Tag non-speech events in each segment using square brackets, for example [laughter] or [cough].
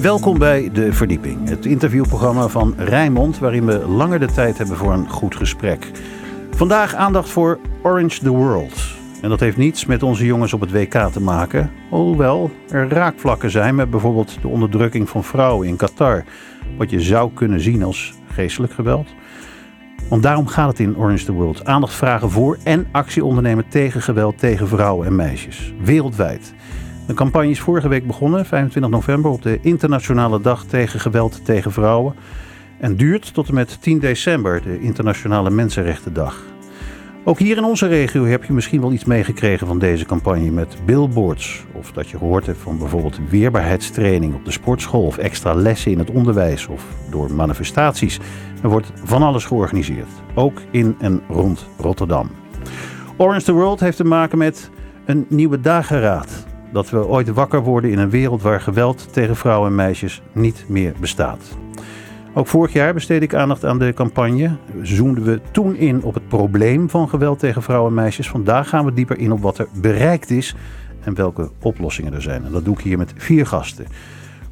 Welkom bij De Verdieping, het interviewprogramma van Rijnmond, waarin we langer de tijd hebben voor een goed gesprek. Vandaag aandacht voor Orange the World. En dat heeft niets met onze jongens op het WK te maken, hoewel er raakvlakken zijn met bijvoorbeeld de onderdrukking van vrouwen in Qatar, wat je zou kunnen zien als geestelijk geweld. Want daarom gaat het in Orange the World. Aandacht vragen voor en actie ondernemen tegen geweld tegen vrouwen en meisjes. Wereldwijd. De campagne is vorige week begonnen, 25 november, op de Internationale Dag tegen Geweld tegen Vrouwen. En duurt tot en met 10 december, de Internationale Mensenrechtendag. Ook hier in onze regio heb je misschien wel iets meegekregen van deze campagne met billboards. Of dat je gehoord hebt van bijvoorbeeld weerbaarheidstraining op de sportschool of extra lessen in het onderwijs of door manifestaties. Er wordt van alles georganiseerd, ook in en rond Rotterdam. Orange the World heeft te maken met een nieuwe dageraad. Dat we ooit wakker worden in een wereld waar geweld tegen vrouwen en meisjes niet meer bestaat. Ook vorig jaar besteed ik aandacht aan de campagne. Zoomden we toen in op het probleem van geweld tegen vrouwen en meisjes. Vandaag gaan we dieper in op wat er bereikt is en welke oplossingen er zijn. En dat doe ik hier met vier gasten.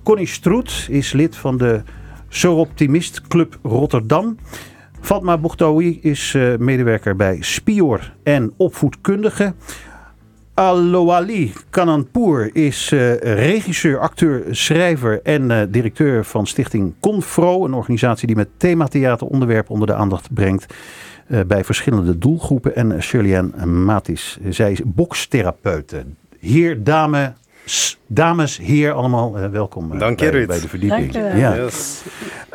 Connie Stroet is lid van de Soroptimist Club Rotterdam. Fatma Boechtaoui is uh, medewerker bij Spior en opvoedkundige. Aloali Kananpour is uh, regisseur, acteur, schrijver en uh, directeur van stichting Confro. Een organisatie die met thematheater onderwerpen onder de aandacht brengt uh, bij verschillende doelgroepen. En Shirley Matis, zij is bokstherapeute. Heer, dame, dames, heer, allemaal uh, welkom Dank je, bij, bij, de verdieping. Dank je ja. Yes.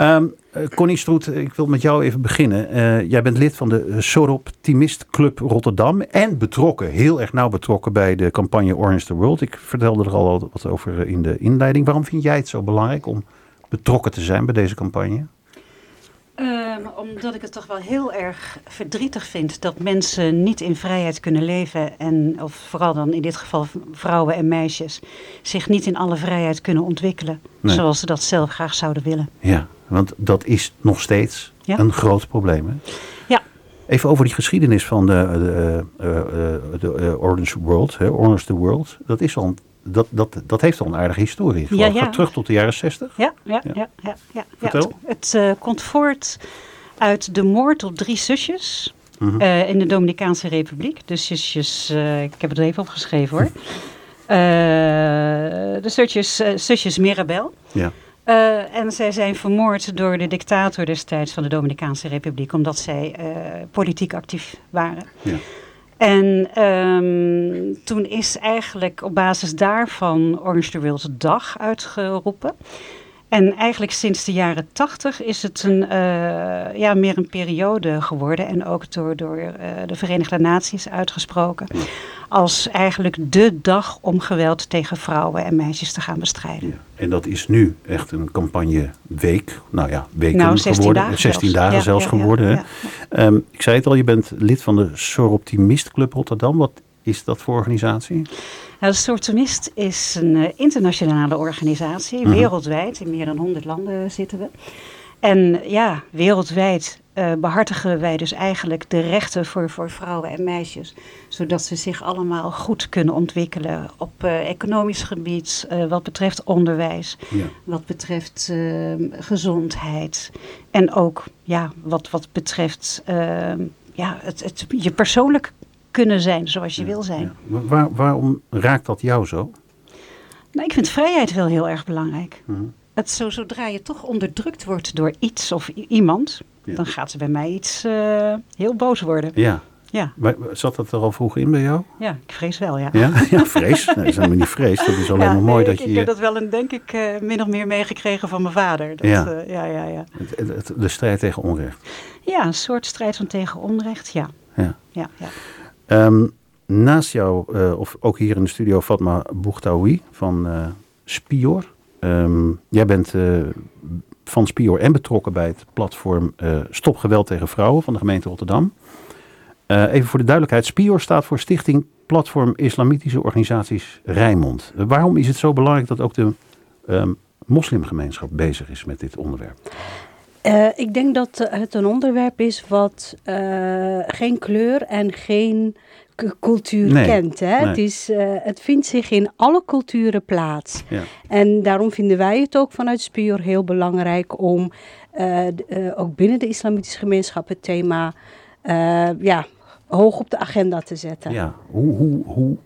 Um, uh, Connie Stroet, ik wil met jou even beginnen. Uh, jij bent lid van de Soroptimist Club Rotterdam en betrokken, heel erg nauw betrokken bij de campagne Orange the World. Ik vertelde er al wat over in de inleiding. Waarom vind jij het zo belangrijk om betrokken te zijn bij deze campagne? Um, omdat ik het toch wel heel erg verdrietig vind dat mensen niet in vrijheid kunnen leven. En, of vooral dan in dit geval vrouwen en meisjes, zich niet in alle vrijheid kunnen ontwikkelen. Nee. Zoals ze dat zelf graag zouden willen. Ja, want dat is nog steeds ja. een groot probleem. Hè? Ja. Even over die geschiedenis van de, de, de, de Orange World, hè, Orange the World. Dat is al dat, dat, dat heeft al een aardige historie. Ja, ja. Gaat terug tot de jaren 60. Ja, ja, ja. ja, ja. Vertel. Het, het uh, komt voort uit de moord op drie zusjes -hmm. uh, in de Dominicaanse Republiek. De zusjes, uh, ik heb het er even opgeschreven hoor. [laughs] de zusjes, zusjes Mirabel. Ja. En zij zijn vermoord door de dictator destijds van de Dominicaanse Republiek, omdat zij politiek actief waren. Ja. En um, toen is eigenlijk op basis daarvan Orange the World Dag uitgeroepen. En eigenlijk sinds de jaren tachtig is het een, uh, ja, meer een periode geworden. En ook door, door uh, de Verenigde Naties uitgesproken. Als eigenlijk de dag om geweld tegen vrouwen en meisjes te gaan bestrijden. Ja. En dat is nu echt een campagneweek. Nou ja, weken nou, 16 geworden. Dagen 16 zelfs. dagen ja, zelfs ja, geworden. Um, ik zei het al, je bent lid van de Soroptimist Club Rotterdam. Wat is dat voor organisatie? Nou, de Soortonist is een uh, internationale organisatie, Mhm. wereldwijd. In meer dan 100 landen zitten we. En ja, wereldwijd uh, behartigen wij dus eigenlijk de rechten voor, voor vrouwen en meisjes. Zodat ze zich allemaal goed kunnen ontwikkelen op uh, economisch gebied, wat betreft onderwijs, Ja. wat betreft ehm, gezondheid. En ook ja, wat, wat betreft ehm, ja, het, het, je persoonlijk kunnen zijn zoals je wil zijn. Ja. Waar, waarom raakt dat jou zo? Nou, ik vind vrijheid wel heel erg belangrijk. Mhm. Het zo, zodra je toch onderdrukt wordt door iets of iemand, Ja. dan gaat ze bij mij iets eh, heel boos worden. Ja. Ja, Maar Zat dat er al vroeg in bij jou? ja, ik vrees wel, ja. Ja, ja vrees. Nee, dat is helemaal niet vrees. Dat is [laughs] alleen Ja, maar mooi nee, dat ik, je... ik heb dat wel, een, denk ik, eh, min of meer meegekregen van mijn vader. Dat, Ja. eh, ja, ja, ja. het- het- het- de strijd tegen onrecht. ja, een soort strijd van tegen onrecht, ja. Ja. ja, ja. Ehm, naast jou, eh, of ook hier in de studio, Fatma Boechtaoui van eh, Spior. Ehm, jij bent eh, van Spior en betrokken bij het platform Stop Geweld tegen Vrouwen van de gemeente Rotterdam. Even voor de duidelijkheid, Spior staat voor Stichting Platform Islamitische Organisaties Rijnmond. Waarom is het zo belangrijk dat ook de ehm, moslimgemeenschap bezig is met dit onderwerp? Uh, ik denk dat het een onderwerp is wat uh, geen kleur en geen cultuur kent. Hè? Het, is, uh, het vindt zich in alle culturen plaats. Ja. En daarom vinden wij het ook vanuit Spior heel belangrijk om ook binnen de islamitische gemeenschap het thema ja, hoog op de agenda te zetten. Ja, hoe, hoe, hoe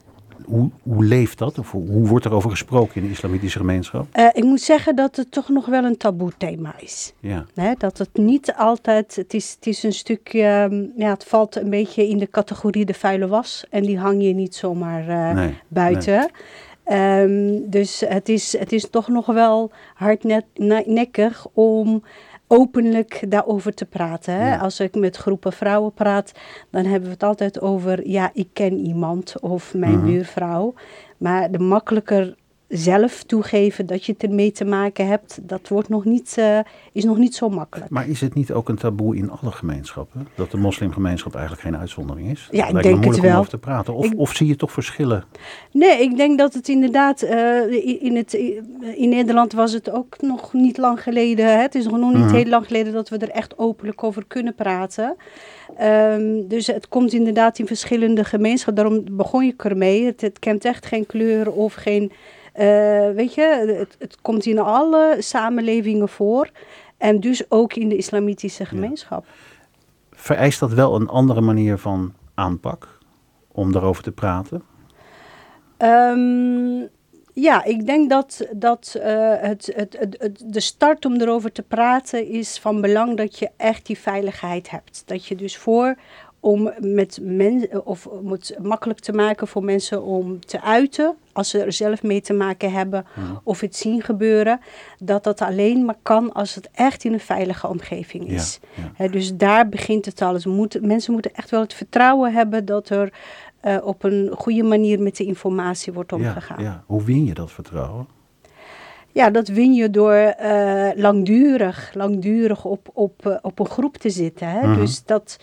hoe, hoe leeft dat? Of hoe, wordt er over gesproken in de islamitische gemeenschap? Uh, ik moet zeggen dat het toch nog wel een taboe thema is. Ja. dat het niet altijd, het is, het is een stukje, ehm, ja, het valt een beetje in de categorie de vuile was. En die hang je niet zomaar uh, buiten. Um, dus het is, het is toch nog wel hardnekkig om openlijk daarover te praten. Hè? Als ik met groepen vrouwen praat, dan hebben we het altijd over, ja, ik ken iemand of mijn mhm. buurvrouw. Maar de makkelijker zelf toegeven dat je het ermee te maken hebt, dat wordt nog niet, uh, is nog niet zo makkelijk. Maar is het niet ook een taboe in alle gemeenschappen? Dat de moslimgemeenschap eigenlijk geen uitzondering is? Ja, ik denk het wel. Om over te praten. Of, of zie je toch verschillen? Nee, ik denk dat het inderdaad, uh, in, het, in Nederland was het ook nog niet lang geleden, hè? het is nog niet mhm. heel lang geleden dat we er echt openlijk over kunnen praten. Um, dus het komt inderdaad in verschillende gemeenschappen, daarom begon ik ermee. Het, het kent echt geen kleur of geen uh, weet je, het, het, komt in alle samenlevingen voor. En dus ook in de islamitische gemeenschap. Vereist dat wel een andere manier van aanpak om daarover te praten? Um, ja, ik denk dat, dat uh, het, het, het, de start om erover te praten is van belang dat je echt die veiligheid hebt. Dat je dus voor om met mensen of om het makkelijk te maken voor mensen om te uiten als ze er zelf mee te maken hebben mhm. of het zien gebeuren, dat dat alleen maar kan als het echt in een veilige omgeving is. dus daar begint het alles. mensen moeten echt wel het vertrouwen hebben dat er uh, op een goede manier met de informatie wordt omgegaan. Ja, Hoe win je dat vertrouwen? Ja, dat win je door uh, langdurig, langdurig op, op, uh, op een groep te zitten. Hè? Mhm. Dus dat,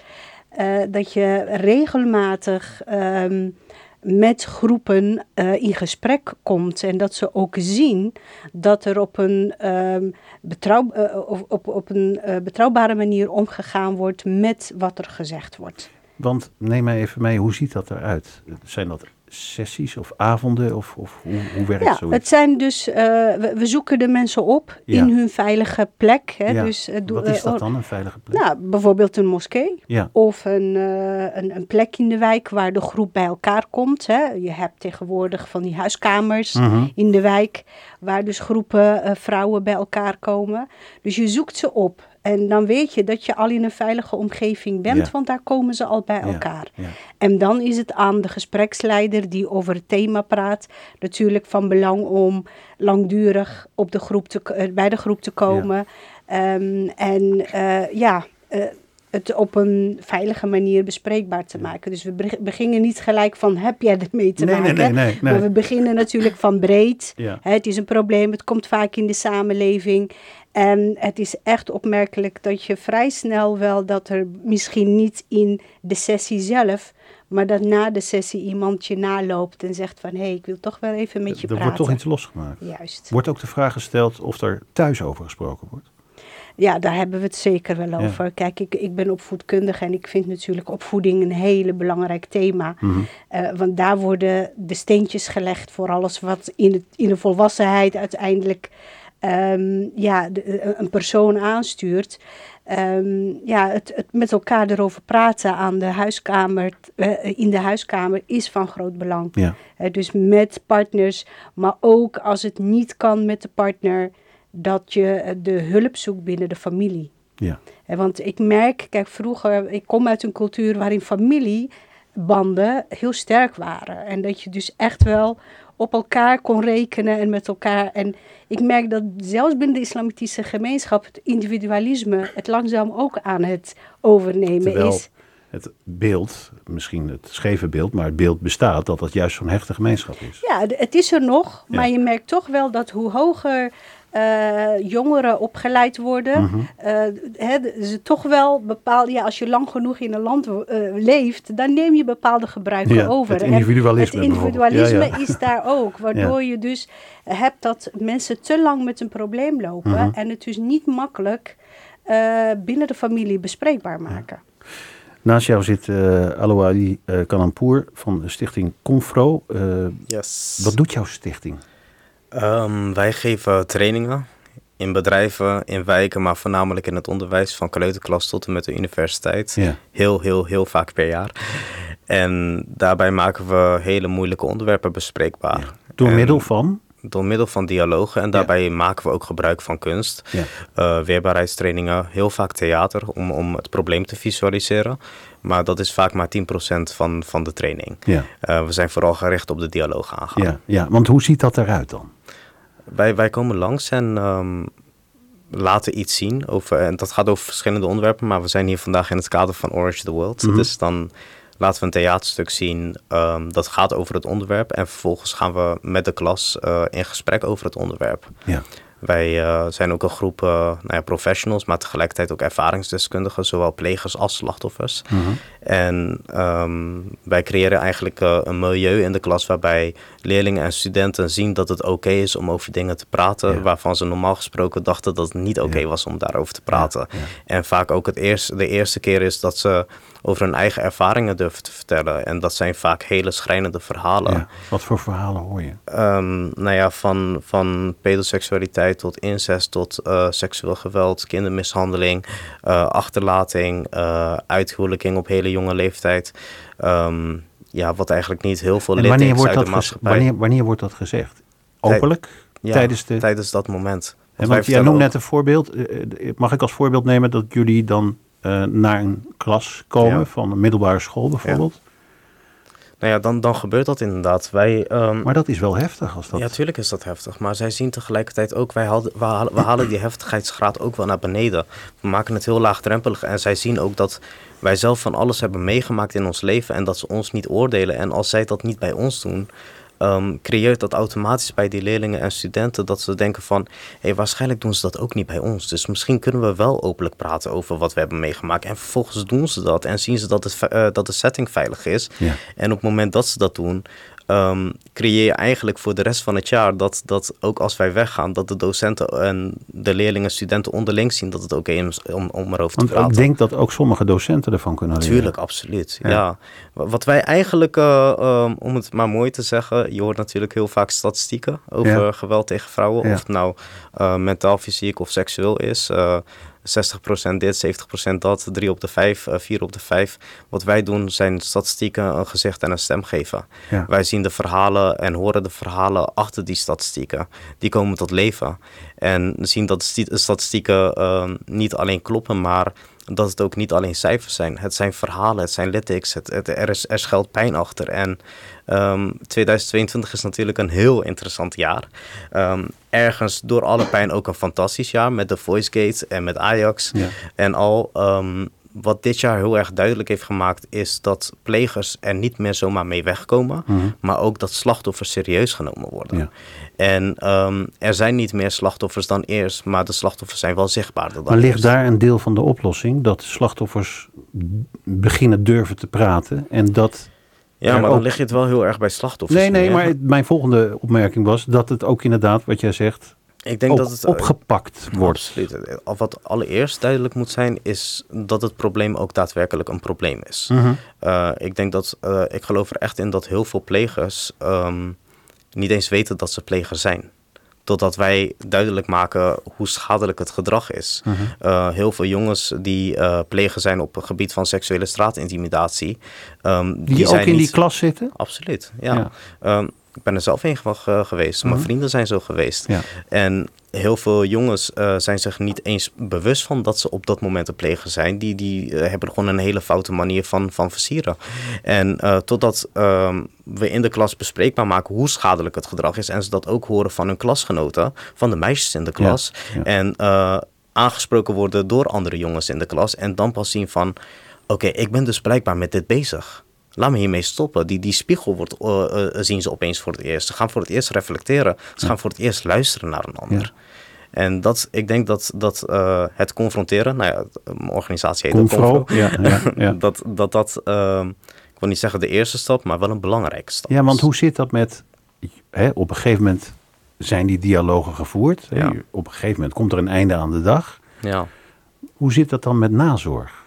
dat je regelmatig um, met groepen uh, in gesprek komt en dat ze ook zien dat er op een, um, betrouw, uh, op, op, op een betrouwbare manier omgegaan wordt met wat er gezegd wordt. Want neem mij even mee, hoe ziet dat eruit? Zijn dat sessies of avonden? Of, of hoe, hoe werkt ja, zoiets? Het zijn dus, uh, we, we, zoeken de mensen op in hun veilige plek. Hè, ja. dus, uh, Wat is dat dan, een veilige plek? Nou, bijvoorbeeld een moskee. Of een, uh, een, een, plek in de wijk waar de groep bij elkaar komt. Hè. Je hebt tegenwoordig van die huiskamers -hmm. in de wijk, waar dus groepen vrouwen bij elkaar komen. Dus je zoekt ze op. En dan weet je dat je al in een veilige omgeving bent, ja. want daar komen ze al bij elkaar. Ja, ja. En dan is het aan de gespreksleider die over het thema praat, natuurlijk van belang om langdurig op de groep te, bij de groep te komen. Um, en uh, ja. Uh, het op een veilige manier bespreekbaar te maken. Dus we beginnen niet gelijk van heb jij ermee te nee, maken. Nee, nee, nee, maar we beginnen natuurlijk van breed. Ja. Het is een probleem, het komt vaak in de samenleving. En het is echt opmerkelijk dat je vrij snel wel dat er misschien niet in de sessie zelf, maar dat na de sessie iemand je naloopt en zegt van hé, hey, ik wil toch wel even met je er praten. Er wordt toch iets losgemaakt. Juist. Wordt ook de vraag gesteld of er thuis over gesproken wordt? Ja, daar hebben we het zeker wel over. Ja. Kijk, ik, ik ben opvoedkundige en ik vind natuurlijk opvoeding een hele belangrijk thema. Mm -hmm. uh, want daar worden de steentjes gelegd voor alles wat in, het, in de volwassenheid uiteindelijk um, ja, de, een persoon aanstuurt. Um, ja, het, het, met elkaar erover praten aan de huiskamer, uh, in de huiskamer is van groot belang. Ja. Uh, dus met partners, maar ook als het niet kan met de partner, dat je de hulp zoekt binnen de familie. Ja. Uh, want ik merk, kijk, vroeger, ik kom uit een cultuur waarin familiebanden heel sterk waren. En dat je dus echt wel op elkaar kon rekenen en met elkaar. En ik merk dat zelfs binnen de islamitische gemeenschap het individualisme het langzaam ook aan het overnemen Terwijl is. Het beeld, misschien het scheve beeld, maar het beeld bestaat dat dat juist zo'n hechte gemeenschap is. Ja, het is er nog, maar ja. je merkt toch wel dat hoe hoger uh, jongeren opgeleid worden, hè, ze toch wel bepaald, ja, als je lang genoeg in een land uh, leeft, dan neem je bepaalde gebruiken Ja, over. het individualisme Het individualisme. Ja, is daar ook, [laughs] waardoor je dus hebt dat mensen te lang met een probleem lopen Mhm. en het dus niet makkelijk uh, binnen de familie bespreekbaar maken. Naast jou zit uh, Alouali uh, Kanampour van de stichting Confro. yes. Wat doet jouw stichting? Um, wij geven trainingen in bedrijven, in wijken, maar voornamelijk in het onderwijs, van kleuterklas tot en met de universiteit. Ja. Heel, heel, heel vaak per jaar. En daarbij maken we hele moeilijke onderwerpen bespreekbaar. Door middel van? Door middel van dialogen. En daarbij maken we ook gebruik van kunst. Ja. Uh, weerbaarheidstrainingen, heel vaak theater om, om het probleem te visualiseren. Maar dat is vaak maar 10% van, van de training. Ja. Uh, we zijn vooral gericht op de dialoog aangaan. Ja, ja, want hoe ziet dat eruit dan? Wij, wij komen langs en um, laten iets zien. Over, en dat gaat over verschillende onderwerpen. Maar we zijn hier vandaag in het kader van Orange the World. Mhm. Dus dan laten we een theaterstuk zien um, dat gaat over het onderwerp. En vervolgens gaan we met de klas uh, in gesprek over het onderwerp. Ja. Wij uh, zijn ook een groep uh, nou ja, professionals, maar tegelijkertijd ook ervaringsdeskundigen, zowel plegers als slachtoffers. Mhm. En um, wij creëren eigenlijk uh, een milieu in de klas waarbij leerlingen en studenten zien dat het oké okay is om over dingen te praten, Ja. waarvan ze normaal gesproken dachten dat het niet oké okay Ja. was om daarover te praten. En vaak ook het eerst, de eerste keer is dat ze over hun eigen ervaringen durven te vertellen. En dat zijn vaak hele schrijnende verhalen. Ja. Wat voor verhalen hoor je? Um, nou ja, van, van pedoseksualiteit tot incest, tot uh, seksueel geweld, kindermishandeling, uh, achterlating, uh, uithuwelijking op hele jonge leeftijd. Um, ja, wat eigenlijk niet heel veel lid wanneer is wordt, uit dat de maatschappij. wanneer, wanneer wordt dat gezegd? Openlijk? Ja, tijdens de... tijdens dat moment. En want jij noemt net een voorbeeld. Eh, eh, Mag ik als voorbeeld nemen dat jullie dan eh, naar een klas komen Ja. van een middelbare school bijvoorbeeld? Nou ja, dan, dan gebeurt dat inderdaad. Wij, um, Maar dat is wel heftig als dat... Ja, tuurlijk is dat heftig. Maar zij zien tegelijkertijd ook, wij we, halen, we halen die [clears throat] heftigheidsgraad ook wel naar beneden. We maken het heel laagdrempelig. En zij zien ook dat wij zelf van alles hebben meegemaakt in ons leven. En dat ze ons niet oordelen. En als zij dat niet bij ons doen, um, creëert dat automatisch bij die leerlingen en studenten dat ze denken van, hé, waarschijnlijk doen ze dat ook niet bij ons. Dus misschien kunnen we wel openlijk praten over wat we hebben meegemaakt. En vervolgens doen ze dat en zien ze dat, het, eh, dat de setting veilig is. Ja. En op het moment dat ze dat doen, ehm, creëer je eigenlijk voor de rest van het jaar dat, dat ook als wij weggaan, dat de docenten en de leerlingen en studenten onderling zien dat het oké is om, om erover te Want praten. ik denk dat ook sommige docenten ervan kunnen leren. Tuurlijk, absoluut. Ja. Ja. Wa- Wat wij eigenlijk, eh, ehm, om het maar mooi te zeggen, je hoort natuurlijk heel vaak statistieken over Ja. geweld tegen vrouwen. Ja. Of het nou eh, mentaal, fysiek of seksueel is. Eh 60% dit, 70% dat, 3 op de 5, 4 op de 5. Wat wij doen zijn statistieken een gezicht en een stem geven. Ja. Wij zien de verhalen en horen de verhalen achter die statistieken. Die komen tot leven. En zien dat de sti- statistieken ehm, niet alleen kloppen, maar dat het ook niet alleen cijfers zijn. Het zijn verhalen, het zijn lytics, het, het, er, is, er schuilt pijn achter. En ehm 2022 is natuurlijk een heel interessant jaar. Ehm, ergens door alle pijn ook een fantastisch jaar met de Voice Gate en met Ajax Ja. en al. ehm, wat dit jaar heel erg duidelijk heeft gemaakt, is dat plegers er niet meer zomaar mee wegkomen, Mhm. maar ook dat slachtoffers serieus genomen worden. Ja. En ehm, er zijn niet meer slachtoffers dan eerst, maar de slachtoffers zijn wel zichtbaarder dan Maar ligt eerst. daar een deel van de oplossing? Dat slachtoffers beginnen durven te praten en dat... Ja, maar dan lig je het wel heel erg bij slachtoffers. Nee, nee, neer. maar het- mijn volgende opmerking was dat het ook inderdaad, wat jij zegt, ik denk dat het opgepakt wordt. Absoluut. Al Wat allereerst duidelijk moet zijn, is dat het probleem ook daadwerkelijk een probleem is. Mhm. Eh, ik denk dat, eh, ik geloof er echt in dat heel veel plegers ehm, niet eens weten dat ze plegers zijn. Totdat wij duidelijk maken hoe schadelijk het gedrag is. Mhm. Eh, heel veel jongens die eh pleger zijn op het gebied van seksuele straatintimidatie. ehm, Die, ook zijn in niet... die klas zitten? Absoluut, ja. Ja. Ehm, ik ben er zelf ge- geweest. Mijn Mhm. vrienden zijn zo geweest. Ja. En heel veel jongens eh, zijn zich niet eens bewust van dat ze op dat moment een pleger zijn. Die, die eh, hebben gewoon een hele foute manier van, van versieren. En eh, totdat ehm, we in de klas bespreekbaar maken hoe schadelijk het gedrag is. En ze dat ook horen van hun klasgenoten, van de meisjes in de klas. ja. En aangesproken worden door andere jongens in de klas. En dan pas zien van, oké, ik ben dus blijkbaar met dit bezig. Laat me hiermee stoppen. Die, die spiegel wordt, eh, eh, zien ze opeens voor het eerst. Ze gaan voor het eerst reflecteren. Ze gaan voor het eerst luisteren naar een ander. En dat, ik denk dat, dat eh, het confronteren, nou ja, mijn organisatie heet ook Confro, Confro, ja, ja, ja. [laughs] dat dat, dat ehm, ik wil niet zeggen de eerste stap, maar wel een belangrijke stap. Ja, want hoe zit dat met... Hè, op een gegeven moment zijn die dialogen gevoerd. Op een gegeven moment komt er een einde aan de dag. Ja. Hoe zit dat dan met nazorg?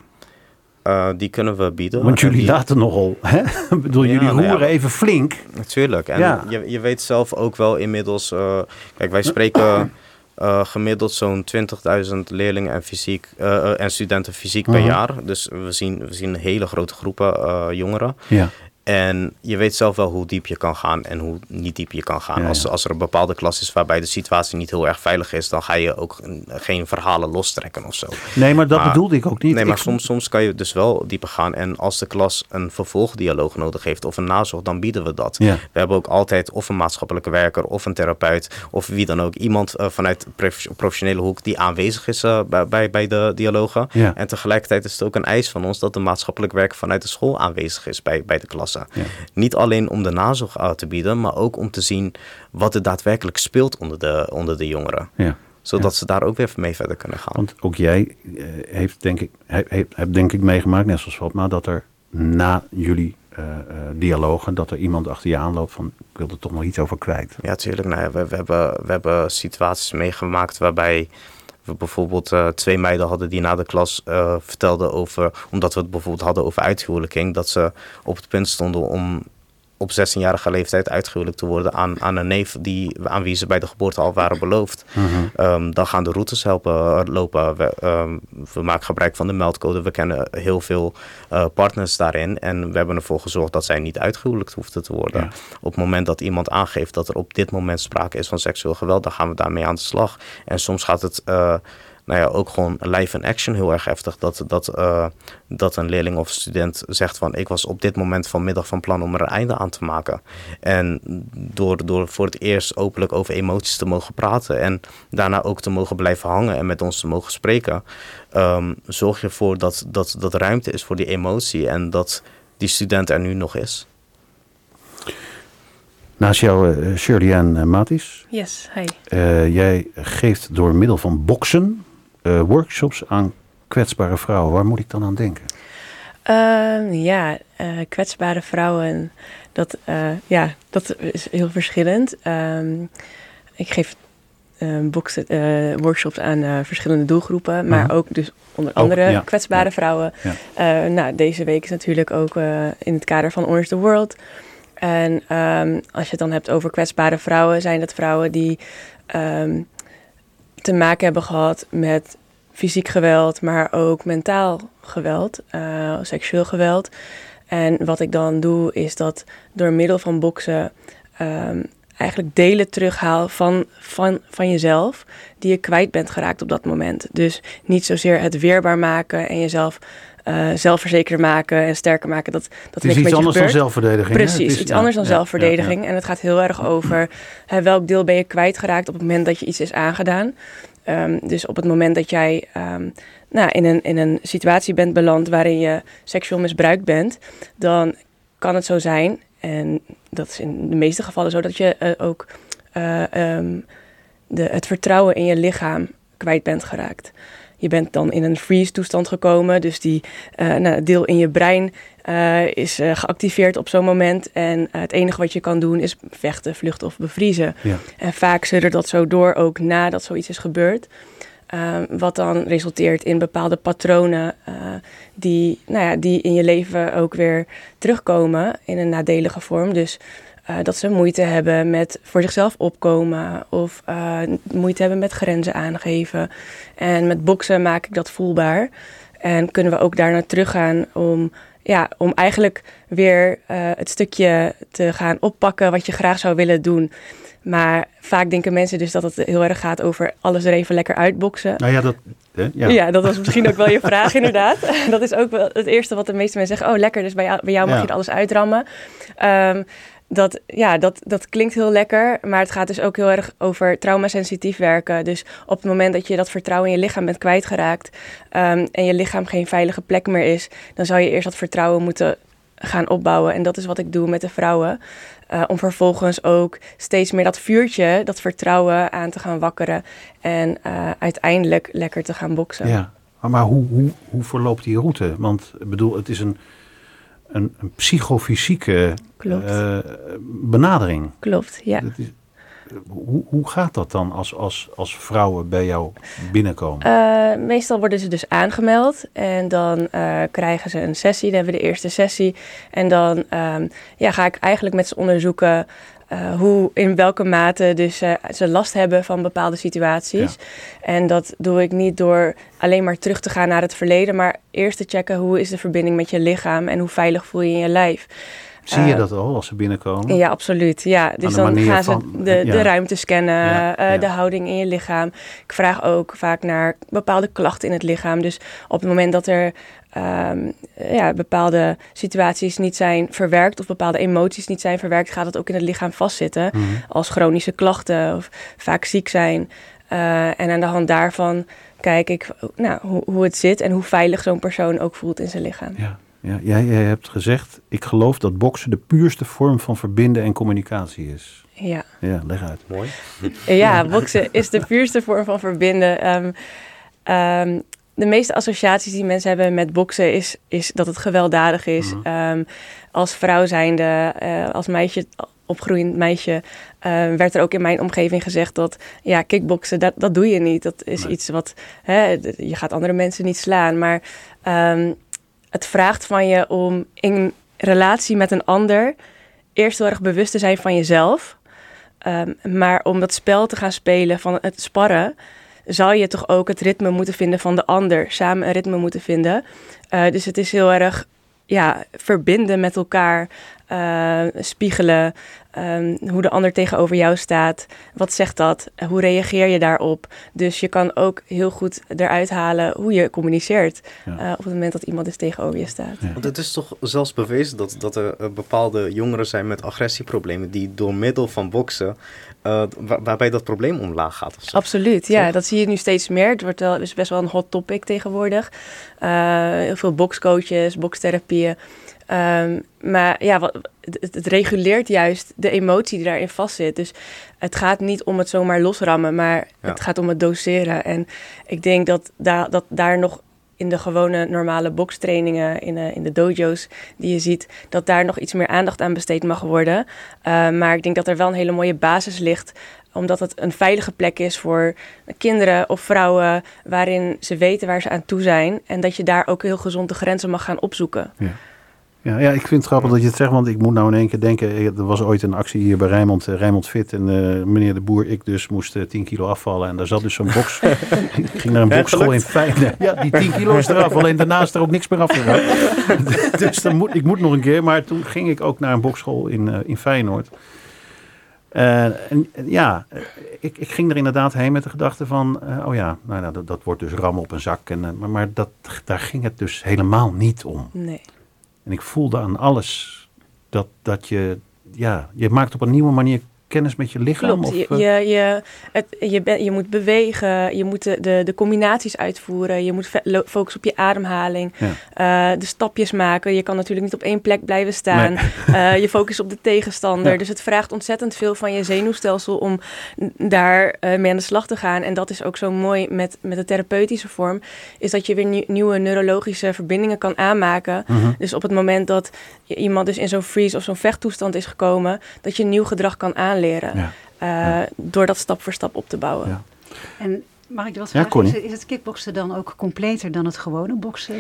Uh, die kunnen we bieden. Want jullie laten nogal, hè? [laughs] Ik bedoel, jullie nou roeren even flink. Natuurlijk. En ja. je, je weet zelf ook wel inmiddels... Uh, kijk, wij spreken uh, gemiddeld zo'n 20.000 leerlingen en, fysiek, en studenten fysiek per jaar. Dus we zien, we zien hele grote groepen jongeren. Ja. En je weet zelf wel hoe diep je kan gaan en hoe niet diep je kan gaan. Als, als er een bepaalde klas is waarbij de situatie niet heel erg veilig is, dan ga je ook geen verhalen lostrekken of zo. Nee, maar dat bedoelde ik ook niet. Nee, maar soms, soms kan je dus wel dieper gaan. En als de klas een vervolgdialoog nodig heeft of een nazorg, dan bieden we dat. We hebben ook altijd of een maatschappelijke werker of een therapeut of wie dan ook. Iemand uh, vanuit professionele hoek die aanwezig is uh, bij, bij de dialogen. En tegelijkertijd is het ook een eis van ons dat de maatschappelijk werker vanuit de school aanwezig is bij, bij de klas. Niet alleen om de nazorg aan te bieden, maar ook om te zien wat er daadwerkelijk speelt onder de, onder de jongeren. Ja. Zodat ze daar ook weer mee verder kunnen gaan. Want ook jij uh, heeft denk ik, hebt denk ik meegemaakt, net zoals Fatma, dat er na jullie uh, uh, dialogen, dat er iemand achter je aanloopt van ik wil er toch nog iets over kwijt. Ja, tuurlijk. Nou we, we, hebben, we hebben situaties meegemaakt waarbij we bijvoorbeeld uh, twee meiden hadden die na de klas uh, vertelden over, omdat we het bijvoorbeeld hadden over uithuwelijking, dat ze op het punt stonden om op 16-jarige leeftijd uitgehuwelijk te worden aan, aan een neef die, aan wie ze bij de geboorte al waren beloofd. Mhm. Ehm, dan gaan de routes helpen eh, lopen. We, um, we, maken gebruik van de meldcode. We kennen heel veel uh, partners daarin. En we hebben ervoor gezorgd dat zij niet uitgehuwelijkt hoefden te worden. Op het moment dat iemand aangeeft dat er op dit moment sprake is van seksueel geweld, dan gaan we daarmee aan de slag. En soms gaat het. Uh, nou ja, ook gewoon live in action heel erg heftig. Dat, dat, uh, dat een leerling of student zegt van ik was op dit moment vanmiddag van plan om er een einde aan te maken. En door, door voor het eerst openlijk over emoties te mogen praten en daarna ook te mogen blijven hangen en met ons te mogen spreken, um, zorg je ervoor dat, dat, dat ruimte is voor die emotie en dat die student er nu nog is. Naast jou uh, Shirley Ann uh, Matis. Yes, hi. Uh, jij geeft door middel van boksen uh, workshops aan kwetsbare vrouwen. Waar moet ik dan aan denken? Uh, ja, uh, kwetsbare vrouwen, dat, uh, ja, dat is heel verschillend. Um, ik geef ehm, workshops aan verschillende doelgroepen, maar mhm. ook dus onder andere kwetsbare vrouwen. Ja. nou, deze week is natuurlijk ook in het kader van Orange the World. En um, als je het dan hebt over kwetsbare vrouwen, zijn dat vrouwen die te maken hebben gehad met fysiek geweld, maar ook mentaal geweld, uh, seksueel geweld. En wat ik dan doe, is dat door middel van boksen um, eigenlijk delen terughaal van, van, van jezelf die je kwijt bent geraakt op dat moment. Dus niet zozeer het weerbaar maken en jezelf uh, zelfverzekerder maken en sterker maken. Dat, dat het is iets anders dan zelfverdediging. Precies, iets anders dan zelfverdediging. En het gaat heel erg over hè, welk deel ben je kwijtgeraakt op het moment dat je iets is aangedaan. Um, dus op het moment dat jij um, nou, in, een, in een situatie bent beland waarin je seksueel misbruikt bent, dan kan het zo zijn, en dat is in de meeste gevallen zo, dat je uh, ook uh, um, de, het vertrouwen in je lichaam kwijt bent geraakt. Je bent dan in een freeze toestand gekomen, dus die uh, nou, deel in je brein uh, is uh, geactiveerd op zo'n moment. En het enige wat je kan doen is vechten, vluchten of bevriezen. Ja. En vaak zullen dat zo door ook nadat zoiets is gebeurd. wat dan resulteert in bepaalde patronen die, nou ja, die in je leven ook weer terugkomen in een nadelige vorm. Dus uh, dat ze moeite hebben met voor zichzelf opkomen of uh, moeite hebben met grenzen aangeven. En met boksen maak ik dat voelbaar. En kunnen we ook daar naar teruggaan om, ja, om eigenlijk weer uh, het stukje te gaan oppakken wat je graag zou willen doen. Maar vaak denken mensen dus dat het heel erg gaat over alles er even lekker uitboksen. Nou ja, dat, ja. ja. dat was misschien ook wel je vraag [laughs] inderdaad. Dat is ook wel het eerste wat de meeste mensen zeggen. Oh, lekker, dus bij jou, bij jou mag je alles uitrammen. Um, dat, ja, dat, dat klinkt heel lekker, maar het gaat dus ook heel erg over traumasensitief werken. Dus op het moment dat je dat vertrouwen in je lichaam bent kwijtgeraakt um, en je lichaam geen veilige plek meer is, dan zou je eerst dat vertrouwen moeten gaan opbouwen. En dat is wat ik doe met de vrouwen. Uh, om vervolgens ook steeds meer dat vuurtje, dat vertrouwen aan te gaan wakkeren. En uh, uiteindelijk lekker te gaan boksen. Ja, maar hoe, hoe, hoe verloopt die route? Want ik bedoel, het is een een, een psychofysieke uh, benadering. Klopt, ja. Is, hoe, hoe gaat dat dan als, als, als vrouwen bij jou binnenkomen? Uh, meestal worden ze dus aangemeld en dan uh, krijgen ze een sessie. Dan hebben we de eerste sessie. En dan um, ja, ga ik eigenlijk met ze onderzoeken uh, hoe, in welke mate dus, uh, ze last hebben van bepaalde situaties. Ja. En dat doe ik niet door alleen maar terug te gaan naar het verleden, maar eerst te checken hoe is de verbinding met je lichaam en hoe veilig voel je in je lijf. Zie je uh, dat al als ze binnenkomen? Ja, absoluut. Ja. Dus dan gaan ze de, ja. de ruimte scannen, ja, ja. de houding in je lichaam. Ik vraag ook vaak naar bepaalde klachten in het lichaam. Dus op het moment dat er um, ja, bepaalde situaties niet zijn verwerkt of bepaalde emoties niet zijn verwerkt, gaat het ook in het lichaam vastzitten. Mm -hmm. Als chronische klachten of vaak ziek zijn. Uh, en aan de hand daarvan kijk ik nou, hoe, hoe het zit en hoe veilig zo'n persoon ook voelt in zijn lichaam. Ja. Ja, jij, jij hebt gezegd, ik geloof dat boksen de puurste vorm van verbinden en communicatie is. Ja. Ja, leg uit. Mooi. Ja, boksen is de puurste vorm van verbinden. Um, um, de meeste associaties die mensen hebben met boksen is, is dat het gewelddadig is. Mm -hmm. um, als vrouw zijnde, uh, als meisje, opgroeiend meisje, uh, werd er ook in mijn omgeving gezegd dat ja, kickboksen, dat, dat doe je niet. Dat is nee. iets wat, hè, je gaat andere mensen niet slaan. Maar um, het vraagt van je om in relatie met een ander eerst heel erg bewust te zijn van jezelf. Um, maar om dat spel te gaan spelen van het sparren, zal je toch ook het ritme moeten vinden van de ander. Samen een ritme moeten vinden. Uh, dus het is heel erg ja, verbinden met elkaar, uh, spiegelen, um, hoe de ander tegenover jou staat. Wat zegt dat? Hoe reageer je daarop? Dus je kan ook heel goed eruit halen hoe je communiceert ja. uh, op het moment dat iemand dus tegenover je staat. Ja. Want het is toch zelfs bewezen dat, dat er uh, bepaalde jongeren zijn met agressieproblemen die door middel van boksen uh, waar, waarbij dat probleem omlaag gaat. Of zo. Absoluut, ja. Toch? Dat zie je nu steeds meer. Het wordt wel, is best wel een hot topic tegenwoordig. Uh, heel veel bokscoaches, bokstherapieën. Um, maar ja, wat, het, het, reguleert juist de emotie die daarin vastzit. Dus het gaat niet om het zomaar losrammen, maar ja. het gaat om het doseren. En ik denk dat, da dat daar nog in de gewone normale bokstrainingen, in de, in de dojo's die je ziet, dat daar nog iets meer aandacht aan besteed mag worden. Uh, maar ik denk dat er wel een hele mooie basis ligt omdat het een veilige plek is voor kinderen of vrouwen waarin ze weten waar ze aan toe zijn en dat je daar ook heel gezond de grenzen mag gaan opzoeken. Ja. Ja, ja, ik vind het grappig dat je het zegt, want ik moet nou in één keer denken, er was ooit een actie hier bij Rijnmond, uh, Rijnmond Fit en uh, meneer de Boer, ik dus, moest uh, 10 kilo afvallen en daar zat dus zo'n box, [laughs] ik ging naar een boxschool in Feyenoord. [laughs] Ja, die 10 kilo is eraf, alleen daarna is er ook niks meer afgegaan. [laughs] dus dan moet, ik moet nog een keer, maar toen ging ik ook naar een boxschool in, uh, in Feyenoord. Uh, en ja, ik, ik, ging er inderdaad heen met de gedachte van, uh, oh ja, nou, nou, dat, dat, wordt dus ram op een zak. En, uh, maar maar dat, daar ging het dus helemaal niet om. Nee. En ik voelde aan alles dat, dat je, ja, je maakt op een nieuwe manier kennis met je lichaam? Klopt, je, je, je, het, je, ben, je moet bewegen, je moet de, de, de combinaties uitvoeren, je moet focussen op je ademhaling, ja. uh, de stapjes maken. Je kan natuurlijk niet op één plek blijven staan. Nee. Uh, je focust op de tegenstander. Ja. Dus het vraagt ontzettend veel van je zenuwstelsel om daar uh, mee aan de slag te gaan. En dat is ook zo mooi met, met de therapeutische vorm, is dat je weer nieuw, nieuwe neurologische verbindingen kan aanmaken. Mhm. Dus op het moment dat iemand dus in zo'n freeze of zo'n vechttoestand is gekomen, dat je nieuw gedrag kan aanleren leren. Ja. Uh, ja. Door dat stap voor stap op te bouwen. Ja. En mag ik dat vragen? Is, is, het kickboksen dan ook completer dan het gewone boksen?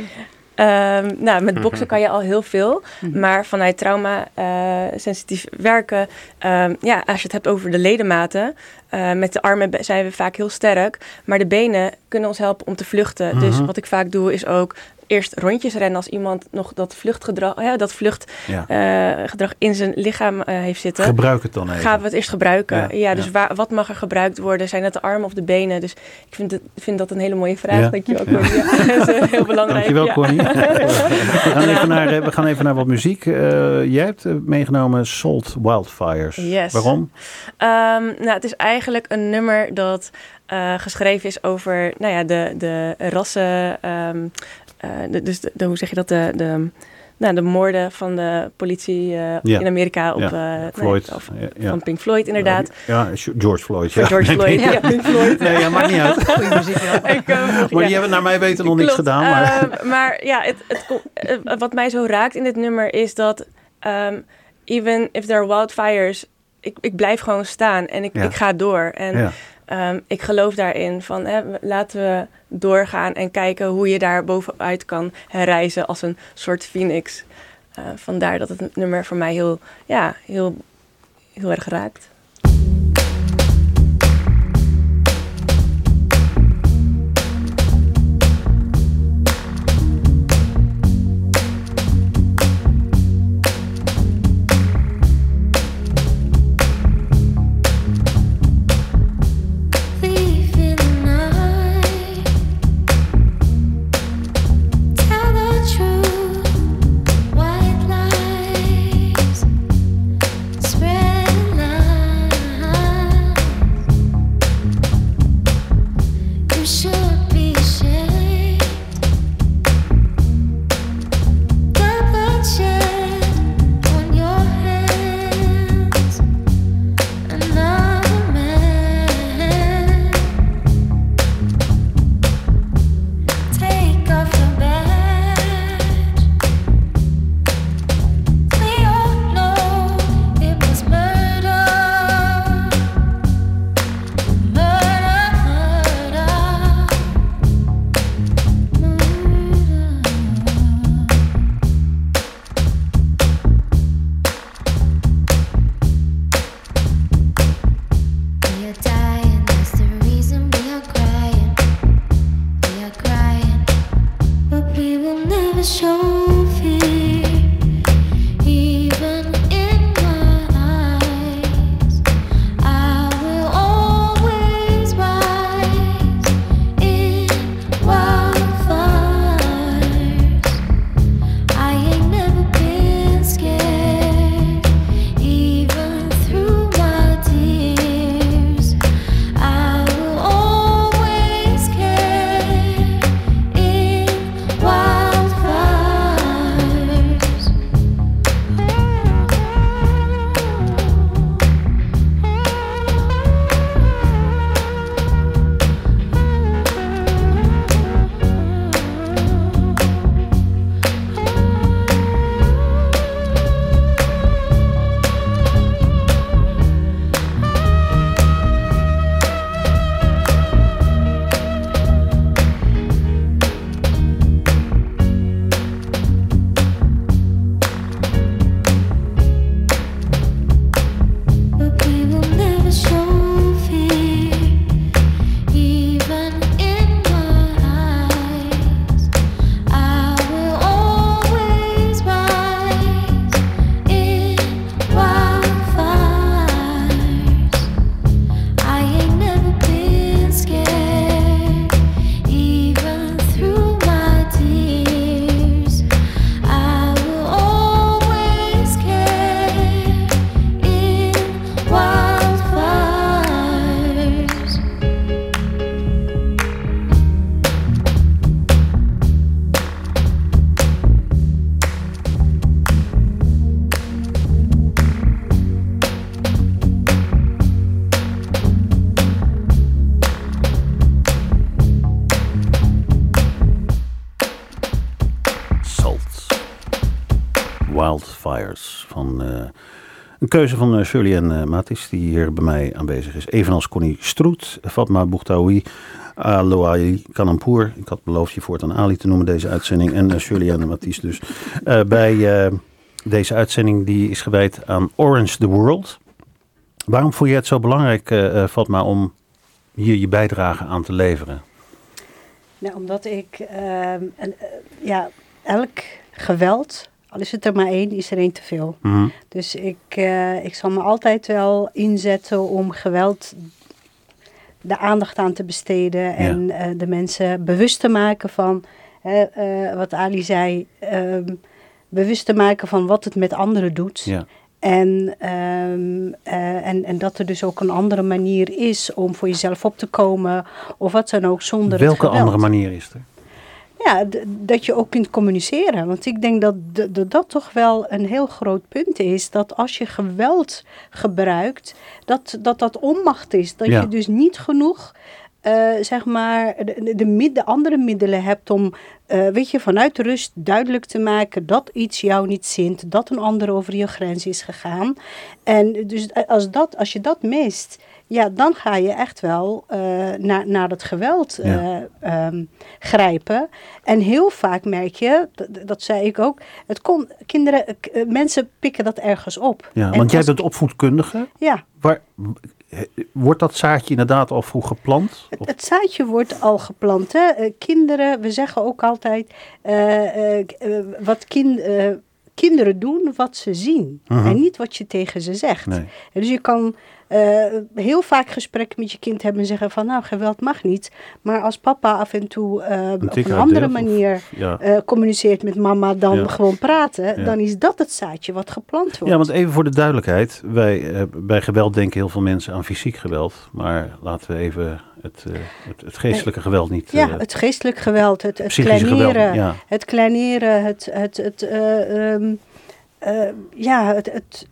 Um, nou, met boksen kan je al heel veel. -hmm. Maar vanuit trauma-sensitief uh, werken, um, ja, als je het hebt over de ledematen, uh, met de armen zijn we vaak heel sterk. Maar de benen kunnen ons helpen om te vluchten. Dus wat ik vaak doe, is ook eerst rondjes rennen als iemand nog dat vluchtgedrag, ja, dat vluchtgedrag ja. uh, in zijn lichaam uh, heeft zitten. Gebruik het dan even. Gaan we het eerst gebruiken? Ja, ja dus waar, wat mag er gebruikt worden? Zijn het de armen of de benen? Dus ik vind, het, vind dat een hele mooie vraag. Dankjewel, Connie. Ja. [laughs] dat is heel belangrijk. Dankjewel, Connie. [laughs] we, gaan even naar, we gaan even naar wat muziek. Jij hebt meegenomen Salt Wildfires. Yes. Waarom? Um, nou, het is eigenlijk een nummer dat uh, geschreven is over nou ja, de, de rassen. Um, uh, de, dus de, de, hoe zeg je dat? De, de, nou, de moorden van de politie uh, ja. in Amerika op ja. Floyd. Nee, of, ja. van Pink Floyd inderdaad. Ja, George Floyd. Ja. George Floyd, ja, Pink Floyd. Nee, ja, maakt niet uit. [laughs] Goeie muziek. Ik, uh, maar die hebben naar mij weten nog niks gedaan. Maar, uh, maar ja, het, het, wat mij zo raakt in dit nummer is dat um, even if there are wildfires ik, ik blijf gewoon staan en ik, ik ga door. En ehm, ik geloof daarin van hè, laten we doorgaan en kijken hoe je daar bovenuit kan herreizen als een soort phoenix. Uh, vandaar dat het nummer voor mij heel, ja, heel, heel erg raakt. Keuze van uh, uh, Matis, die hier bij mij aanwezig is. Evenals Connie Stroet, Fatma Bouktaoui, Aloai Kanampour. Ik had beloofd je voortaan Ali te noemen deze uitzending. En uh, Matis dus. bij deze uitzending die is gewijd aan Orange the World. Waarom voel je het zo belangrijk, Fatma, om hier je bijdrage aan te leveren? Nou, omdat ik ehm, ja, elk geweld al is het er maar één, is er één te veel. Mhm. Dus ik, uh, ik zal me altijd wel inzetten om geweld de aandacht aan te besteden. En uh, de mensen bewust te maken van, uh, wat Ali zei, um, bewust te maken van wat het met anderen doet. Ja. En, um, en, en dat er dus ook een andere manier is om voor jezelf op te komen. Of wat dan ook zonder Welke andere manier is er? Ja, dat je ook kunt communiceren. Want ik denk dat, dat dat toch wel een heel groot punt is. Dat als je geweld gebruikt, dat dat, dat onmacht is. Dat je dus niet genoeg zeg maar, de, de, de, andere middelen hebt om, weet je, vanuit rust duidelijk te maken dat iets jou niet zint, dat een ander over je grens is gegaan. En dus als, dat, als je dat mist, ja, dan ga je echt wel uh, naar, naar het geweld uh, um, grijpen. En heel vaak merk je, dat, dat zei ik ook, het kon, kinderen, uh, mensen pikken dat ergens op. Ja, en want jij bent opvoedkundige. Ja. Waar, wordt dat zaadje inderdaad al vroeg geplant? Het, het zaadje wordt al geplant. Hè? kinderen, we zeggen ook altijd, wat kind kinderen doen wat ze zien. Uh-huh. En niet wat je tegen ze zegt. Nee. Dus je kan uh, heel vaak gesprekken met je kind hebben en zeggen van nou geweld mag niet. Maar als papa af en toe uh, op een andere manier of, ja. uh, communiceert met mama dan ja. gewoon praten, ja. dan is dat het zaadje wat geplant wordt. Ja, want even voor de duidelijkheid, wij, bij geweld denken heel veel mensen aan fysiek geweld. Maar laten we even het, het, het geestelijke geweld niet... Ja, het geestelijk geweld, het, het kleineren, geweld, het kleineren, het... het, het um, ja, het, het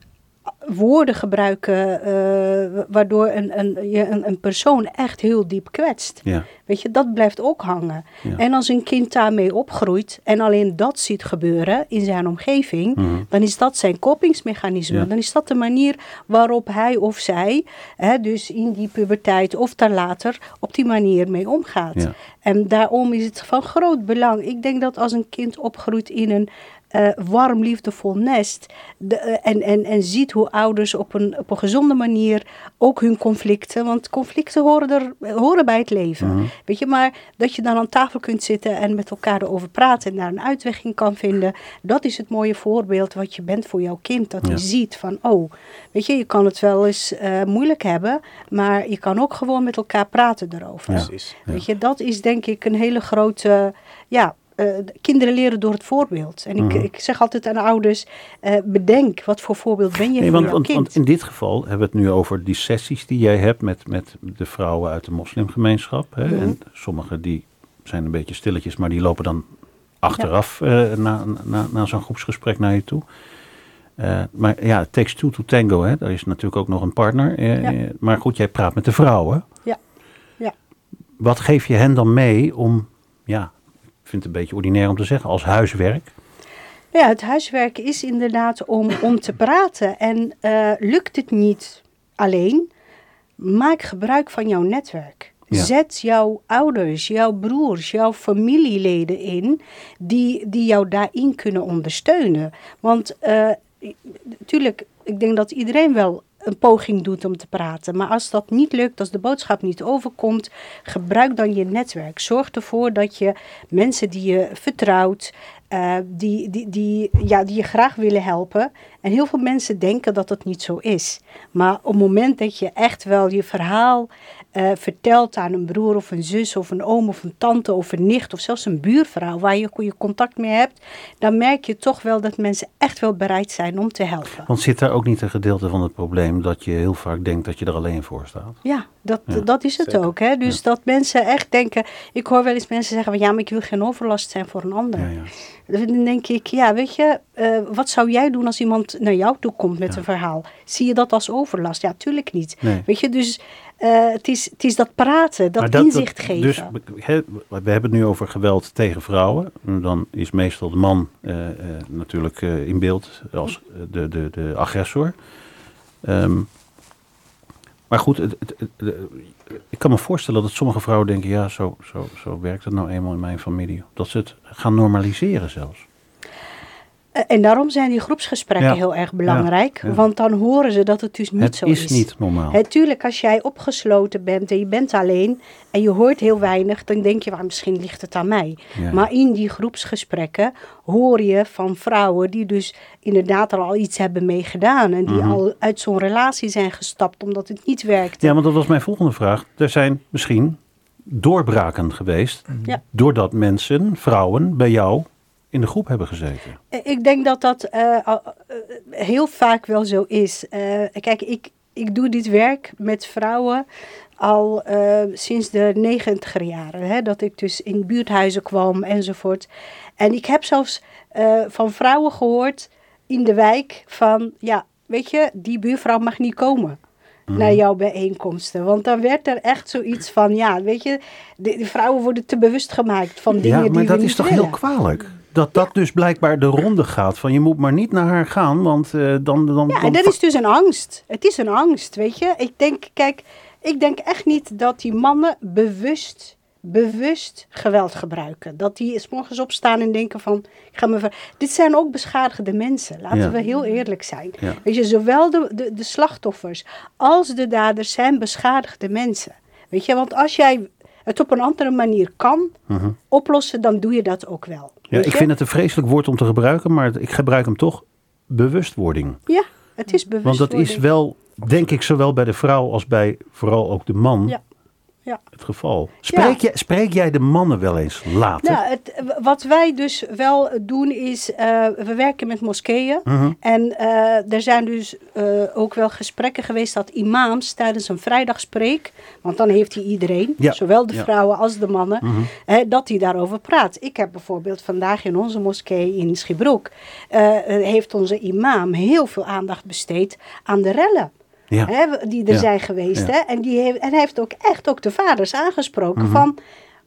woorden gebruiken uh, waardoor een, een, je een, een, persoon echt heel diep kwetst. Ja. Weet je, dat blijft ook hangen. Ja. En als een kind daarmee opgroeit en alleen dat ziet gebeuren in zijn omgeving, mm -hmm. dan is dat zijn kopingsmechanisme. Ja. Dan is dat de manier waarop hij of zij, hè, dus in die puberteit of daar later, op die manier mee omgaat. En daarom is het van groot belang. Ik denk dat als een kind opgroeit in een uh, warm, liefdevol nest. De, uh, en, en, en ziet hoe ouders op een, op een gezonde manier ook hun conflicten. Want conflicten horen, er, horen bij het leven. -huh. Weet je, maar dat je dan aan tafel kunt zitten en met elkaar erover praten en daar een uitweg in kan vinden. Dat is het mooie voorbeeld wat je bent voor jouw kind. Dat hij ja. ziet van, oh, weet je, je kan het wel eens uh, moeilijk hebben. Maar je kan ook gewoon met elkaar praten erover. Ja. Weet je, dat is denk ik een hele grote, ja, uh, kinderen leren door het voorbeeld. En ik, mm. ik zeg altijd aan ouders, uh, bedenk wat voor voorbeeld ben je nee, voor want, jouw want, kind. Want in dit geval hebben we het nu over die sessies die jij hebt met, met de vrouwen uit de moslimgemeenschap. Hè? Mm. En sommigen die zijn een beetje stilletjes, maar die lopen dan achteraf ja. uh, na, na, na zo'n groepsgesprek naar je toe. Uh, maar ja, it takes two to tango, hè? daar is natuurlijk ook nog een partner. Uh, ja. Maar goed, jij praat met de vrouwen. Ja. ja. Wat geef je hen dan mee om ja, vind het een beetje ordinair om te zeggen, als huiswerk? Ja, het huiswerk is inderdaad om, om te praten. En uh, lukt het niet alleen, maak gebruik van jouw netwerk. Ja. Zet jouw ouders, jouw broers, jouw familieleden in die, die jou daarin kunnen ondersteunen. Want natuurlijk, uh, ik denk dat iedereen wel een poging doet om te praten. Maar als dat niet lukt, als de boodschap niet overkomt, gebruik dan je netwerk. Zorg ervoor dat je mensen die je vertrouwt, uh, die, die, die, ja, die je graag willen helpen. En heel veel mensen denken dat dat niet zo is. Maar op het moment dat je echt wel je verhaal uh, vertelt aan een broer of een zus of een oom of een tante of een nicht of zelfs een buurvrouw waar je goede contact mee hebt, dan merk je toch wel dat mensen echt wel bereid zijn om te helpen. Want zit daar ook niet een gedeelte van het probleem dat je heel vaak denkt dat je er alleen voor staat? Ja, dat, ja. dat is het Zeker. ook. Hè? Dus ja. dat mensen echt denken, ik hoor wel eens mensen zeggen van ja, maar ik wil geen overlast zijn voor een ander. Ja, dan denk ik, ja, weet je, uh, wat zou jij doen als iemand naar jou toe komt met een verhaal? Zie je dat als overlast? Ja, tuurlijk niet. Nee. Weet je, dus uh, het, is, het is dat praten, dat, dat inzicht dat, geven. Dus he, we hebben het nu over geweld tegen vrouwen. Dan is meestal de man uh, natuurlijk in beeld als de, de, de agressor. Um, maar goed, het, ik kan me voorstellen dat sommige vrouwen denken: ja, zo, zo, zo werkt het nou eenmaal in mijn familie. Dat ze het gaan normaliseren zelfs. En daarom zijn die groepsgesprekken ja. heel erg belangrijk. Ja, ja. Want dan horen ze dat het dus niet het zo is. Het is niet normaal. He, tuurlijk, als jij opgesloten bent en je bent alleen en je hoort heel weinig, dan denk je, well, misschien ligt het aan mij. Maar in die groepsgesprekken hoor je van vrouwen die dus inderdaad al iets hebben meegedaan. En die Mhm. mm -hmm. al uit zo'n relatie zijn gestapt omdat het niet werkte. Ja, want dat was mijn volgende vraag. Er zijn misschien doorbraken geweest doordat mensen, vrouwen, bij jou in de groep hebben gezeten. Ik denk dat dat uh, uh, heel vaak wel zo is. Uh, kijk, ik, ik doe dit werk met vrouwen al uh, sinds de negentiger jaren. Hè, dat ik dus in buurthuizen kwam enzovoort. En ik heb zelfs van vrouwen gehoord in de wijk van... ja, weet je, die buurvrouw mag niet komen. mhm. naar jouw bijeenkomsten. Want dan werd er echt zoiets van, ja, weet je, de, vrouwen worden te bewust gemaakt van dingen die Ja, maar dat is toch heel kwalijk? Dat dat dus blijkbaar de ronde gaat. Van je moet maar niet naar haar gaan, want uh, dan, dan... Ja, en dat is dus een angst. Het is een angst, weet je. Ik denk, kijk, ik denk echt niet dat die mannen bewust bewust geweld gebruiken. Dat die s morgens opstaan en denken van, ik ga me ver... Dit zijn ook beschadigde mensen, laten we heel eerlijk zijn. Weet je, zowel de, de, de, slachtoffers als de daders zijn beschadigde mensen. Weet je, want als jij het op een andere manier kan mhm. oplossen, dan doe je dat ook wel. Ja, ik vind het een vreselijk woord om te gebruiken, maar ik gebruik hem toch. Bewustwording. Ja, het is bewustwording. Want dat is wel, denk ik, zowel bij de vrouw als bij vooral ook de man... Ja ja. het geval. Spreek, jij, spreek jij de mannen wel eens later? Nou, het, wat wij dus wel doen is, uh, we werken met moskeeën. Mhm. En uh, er zijn dus uh, ook wel gesprekken geweest dat imams tijdens een vrijdagspreek, want dan heeft hij iedereen, ja. zowel de vrouwen als de mannen, mm -hmm. dat hij daarover praat. Ik heb bijvoorbeeld vandaag in onze moskee in Schibroek, heeft onze imam heel veel aandacht besteed aan de rellen ja. hè, die er zijn geweest. Hè? En, die heeft, en hij heeft ook echt ook de vaders aangesproken mhm. van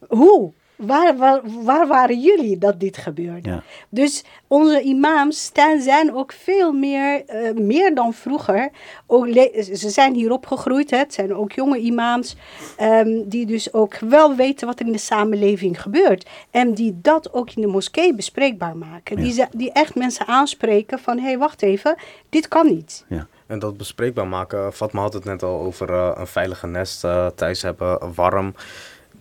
hoe? Waar, waar, waar, waren jullie dat dit gebeurde? Dus onze imams zijn ook veel meer, uh, meer dan vroeger. Ook ze zijn hier opgegroeid, hè? het zijn ook jonge imams, um, die dus ook wel weten wat er in de samenleving gebeurt. En die dat ook in de moskee bespreekbaar maken. Die, die echt mensen aanspreken van, hé, hey, wacht even, dit kan niet. Ja. En dat bespreekbaar maken, Fatma had het net al over uh, een veilige nest uh, thuis hebben, warm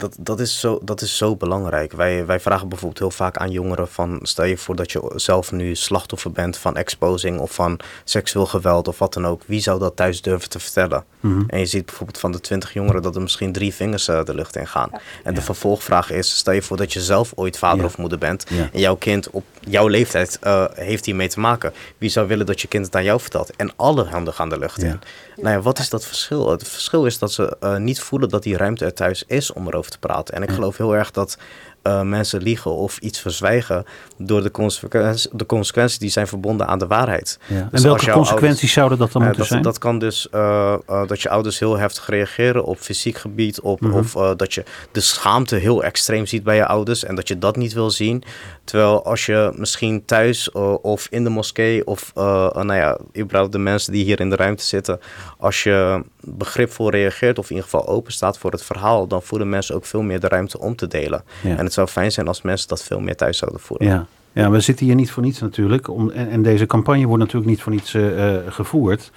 dat, dat, is zo, dat is zo belangrijk. Wij, wij vragen bijvoorbeeld heel vaak aan jongeren van... stel je voor dat je zelf nu slachtoffer bent van exposing... of van seksueel geweld of wat dan ook. Wie zou dat thuis durven te vertellen? Mhm. En je ziet bijvoorbeeld van de twintig jongeren... dat er misschien drie vingers uh, de lucht in gaan. En de vervolgvraag is... stel je voor dat je zelf ooit vader of moeder bent... en jouw kind op jouw leeftijd uh, heeft hiermee te maken. Wie zou willen dat je kind het aan jou vertelt? En alle handen gaan de lucht in. Nou ja, wat is dat verschil? Het verschil is dat ze uh, niet voelen dat die ruimte er thuis is om erover te praten. En ik geloof heel erg dat uh, mensen liegen of iets verzwijgen door de, consequenties, de consequenties die zijn verbonden aan de waarheid. Ja. Dus en welke consequenties zouden dat dan uh, moeten dat, zijn? Dat kan dus uh, dat je ouders heel heftig reageren op fysiek gebied, op, mm -hmm. of dat je de schaamte heel extreem ziet bij je ouders en dat je dat niet wil zien. Terwijl als je misschien thuis of in de moskee of nou ja, überhaupt de mensen die hier in de ruimte zitten, als je begripvol reageert of in ieder geval open staat voor het verhaal, dan voelen mensen ook veel meer de ruimte om te delen. Ja. En het zou fijn zijn als mensen dat veel meer thuis zouden voelen. Ja. Ja, we zitten hier niet voor niets natuurlijk. Om, en, en deze campagne wordt natuurlijk niet voor niets uh, gevoerd.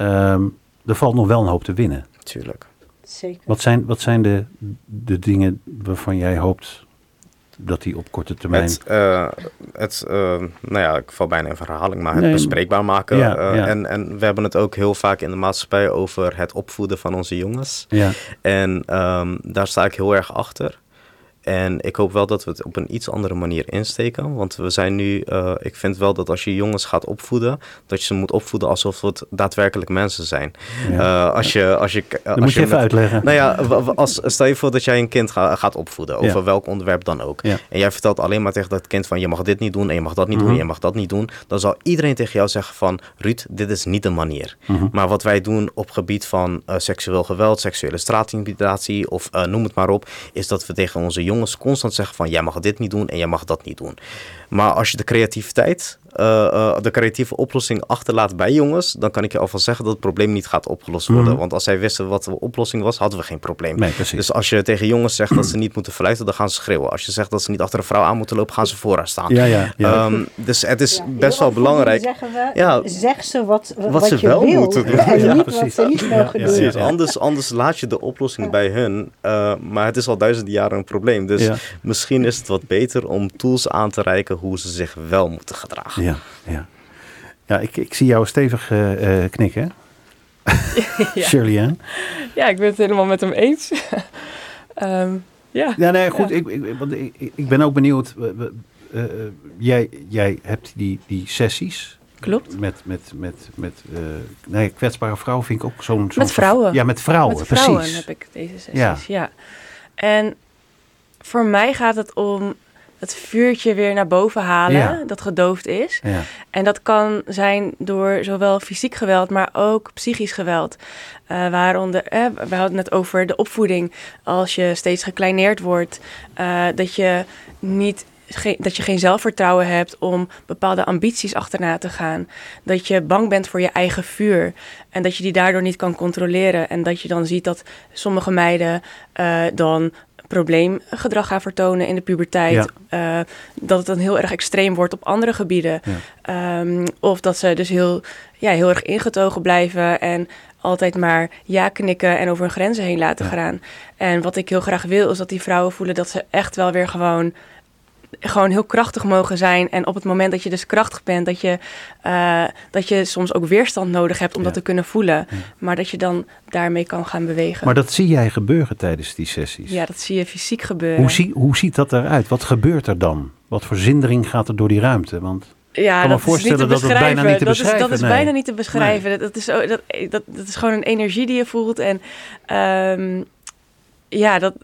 Um, er valt nog wel een hoop te winnen. Tuurlijk. Zeker. Wat zijn, wat zijn de, de dingen waarvan jij hoopt dat die op korte termijn... Het, uh, het uh, nou ja, ik val bijna in verhaling, maar het nee, bespreekbaar maken. Ja, uh, ja. En, en we hebben het ook heel vaak in de maatschappij over het opvoeden van onze jongens. Ja. En um, daar sta ik heel erg achter. En ik hoop wel dat we het op een iets andere manier insteken. Want we zijn nu, uh, ik vind wel dat als je jongens gaat opvoeden, dat je ze moet opvoeden alsof het daadwerkelijk mensen zijn. Ja. Uh, als je, als je, uh, als moet je, je even met, uitleggen. Nou ja, als, stel je voor dat jij een kind ga, gaat opvoeden, over ja. welk onderwerp dan ook. Ja. En jij vertelt alleen maar tegen dat kind van je mag dit niet doen en je mag dat niet mm -hmm. doen en je mag dat niet doen. Dan zal iedereen tegen jou zeggen van Ruud, dit is niet de manier. Mm -hmm. Maar wat wij doen op gebied van seksueel geweld, seksuele straatintimidatie of noem het maar op, is dat we tegen onze jongens constant zeggen van jij mag dit niet doen en jij mag dat niet doen. Maar als je de creativiteit, de creatieve oplossing achterlaat bij jongens, dan kan ik je alvast zeggen dat het probleem niet gaat opgelost worden. Mm -hmm. Want als zij wisten wat de oplossing was, hadden we geen probleem. Nee, dus als je tegen jongens zegt dat ze niet moeten fluiten, dan gaan ze schreeuwen. Als je zegt dat ze niet achter een vrouw aan moeten lopen, gaan ze voor haar staan. Ja, ja, ja. Um, dus het is ja, best wel belangrijk. We, ja, zeg ze wat, wat, wat ze je wel wil, moeten doen. [laughs] En ja, niet precies. wat ze niet mogen doen. Ja, anders, anders laat je de oplossing bij hun. Uh, maar het is al duizenden jaren een probleem. Dus misschien is het wat beter om tools aan te reiken hoe ze zich wel moeten gedragen. Ja, ja. ja ik, ik zie jou stevig uh, knikken. [laughs] ja. Shirley Ann. Ja, ik ben het helemaal met hem eens. um, [laughs] ja. ja, nee, goed. Ja. Ik, ik, want ik, ik ben ook benieuwd. Uh, jij, jij hebt die, die sessies. Klopt. Met, met, met, met uh, nee, kwetsbare vrouwen vind ik ook zo'n... Zo met vrouwen. Ja, met vrouwen, met vrouwen precies. heb ik deze sessies, ja. ja. En voor mij gaat het om het vuurtje weer naar boven halen, dat gedoofd is. Ja. En dat kan zijn door zowel fysiek geweld, maar ook psychisch geweld. Uh, waaronder, eh, we hadden het net over de opvoeding. Als je steeds gekleineerd wordt, uh, dat je niet dat je geen zelfvertrouwen hebt om bepaalde ambities achterna te gaan. Dat je bang bent voor je eigen vuur. En dat je die daardoor niet kan controleren. En dat je dan ziet dat sommige meiden uh, dan probleemgedrag gaan vertonen in de puberteit. Uh, dat het dan heel erg extreem wordt op andere gebieden. Um, of dat ze dus heel, ja, heel erg ingetogen blijven en altijd maar ja knikken en over hun grenzen heen laten gaan. En wat ik heel graag wil, is dat die vrouwen voelen dat ze echt wel weer gewoon gewoon heel krachtig mogen zijn. En op het moment dat je dus krachtig bent, dat je, uh, dat je soms ook weerstand nodig hebt om dat te kunnen voelen. Maar dat je dan daarmee kan gaan bewegen. Maar dat zie jij gebeuren tijdens die sessies? Ja, dat zie je fysiek gebeuren. Hoe, zie, hoe ziet dat eruit? Wat gebeurt er dan? Wat voor zindering gaat er door die ruimte? Want ja, kan me voorstellen dat het bijna niet te dat beschrijven is. Dat is bijna niet te beschrijven. Dat, is, dat, dat, dat is gewoon een energie die je voelt. En um, ja, dat,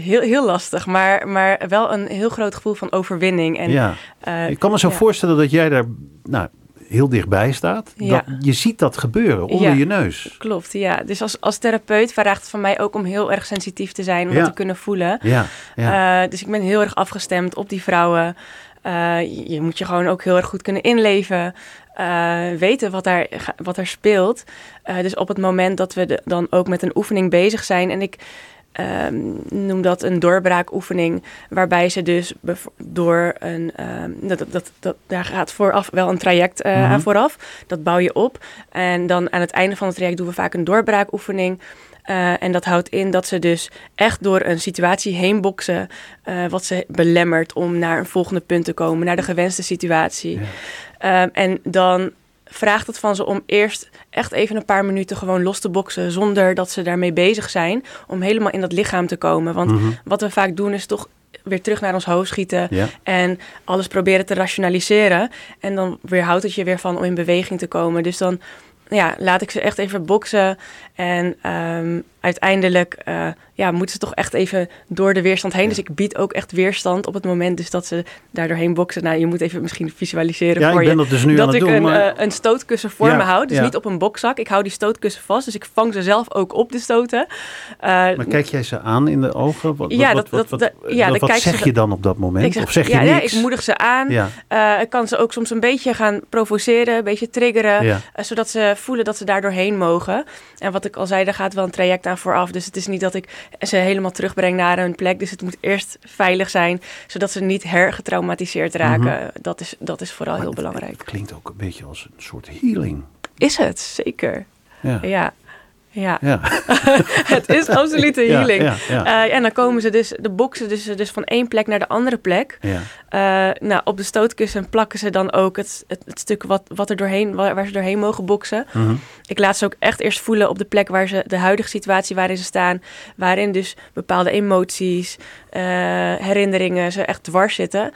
heel, heel lastig, maar, maar wel een heel groot gevoel van overwinning. En, ja. Uh, ik kan me zo voorstellen dat jij daar nou, heel dichtbij staat. Ja. Dat, je ziet dat gebeuren onder je neus. Klopt, ja. Dus als, als therapeut vraagt het van mij ook om heel erg sensitief te zijn, om dat te kunnen voelen. Ja. Uh, dus ik ben heel erg afgestemd op die vrouwen. Uh, je moet je gewoon ook heel erg goed kunnen inleven. Uh, weten wat daar, wat er speelt. Uh, dus op het moment dat we de, dan ook met een oefening bezig zijn. En ik um, noem dat een doorbraakoefening, waarbij ze dus door een, um, dat, dat, dat, daar gaat vooraf wel een traject uh, aan vooraf. Dat bouw je op. En dan aan het einde van het traject doen we vaak een doorbraakoefening. Uh, en dat houdt in dat ze dus echt door een situatie heen boksen, uh, wat ze belemmert om naar een volgende punt te komen, naar de gewenste situatie. Ja. Um, en dan vraagt het van ze om eerst echt even een paar minuten gewoon los te boksen. Zonder dat ze daarmee bezig zijn. Om helemaal in dat lichaam te komen. Want mhm. wat we vaak doen is toch weer terug naar ons hoofd schieten. En alles proberen te rationaliseren. En dan weerhoudt het je weer van om in beweging te komen. Dus dan ja, laat ik ze echt even boksen. En um, uiteindelijk uh, ja, moeten ze toch echt even door de weerstand heen. Dus ik bied ook echt weerstand op het moment dus dat ze daar doorheen boksen. Nou, je moet even misschien visualiseren ja, voor ik ben je. Dat, dus nu dat ik doen, een, maar... uh, een stootkussen voor me hou. Dus niet op een bokzak. Ik hou die stootkussen vast. Dus ik vang ze zelf ook op de stoten. Uh, maar kijk jij ze aan in de ogen? Wat, ja, wat, dat, wat, wat, ja, wat, wat zeg je dan op dat moment? Zeg, of zeg je ja, niks? Ja, ik moedig ze aan. Ik kan ze ook soms een beetje gaan provoceren. Een beetje triggeren. zodat ze voelen dat ze daar doorheen mogen. En wat ik al zei, daar gaat wel een traject aan vooraf. Dus het is niet dat ik ze helemaal terugbreng naar een plek. Dus het moet eerst veilig zijn, zodat ze niet hergetraumatiseerd raken. Mhm. dat, is, dat is vooral heel belangrijk. Het klinkt ook een beetje als een soort healing. Is het, zeker. Ja. ja. Ja, ja. [laughs] het is absolute healing. Ja, ja, uh, en dan komen ze dus, de boksen dus, dus van één plek naar de andere plek. Uh, nou, op de stootkussen plakken ze dan ook het, het, het stuk wat, wat er doorheen, waar, waar ze doorheen mogen boksen. Uh mhm. -huh. Ik laat ze ook echt eerst voelen op de plek waar ze, de huidige situatie waarin ze staan, waarin dus bepaalde emoties, uh, herinneringen ze echt dwars zitten.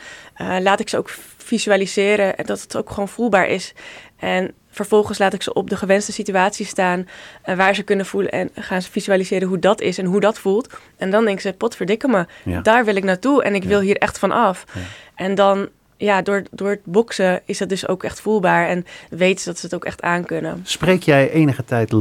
laat ik ze ook visualiseren en dat het ook gewoon voelbaar is. En Vervolgens laat ik ze op de gewenste situatie staan uh, waar ze kunnen voelen en gaan ze visualiseren hoe dat is en hoe dat voelt. En dan denken ze, potverdikke me, daar wil ik naartoe en ik wil hier echt van af. Ja. En dan, ja, door, door het boksen is dat dus ook echt voelbaar en weten ze dat ze het ook echt aankunnen. Spreek jij enige tijd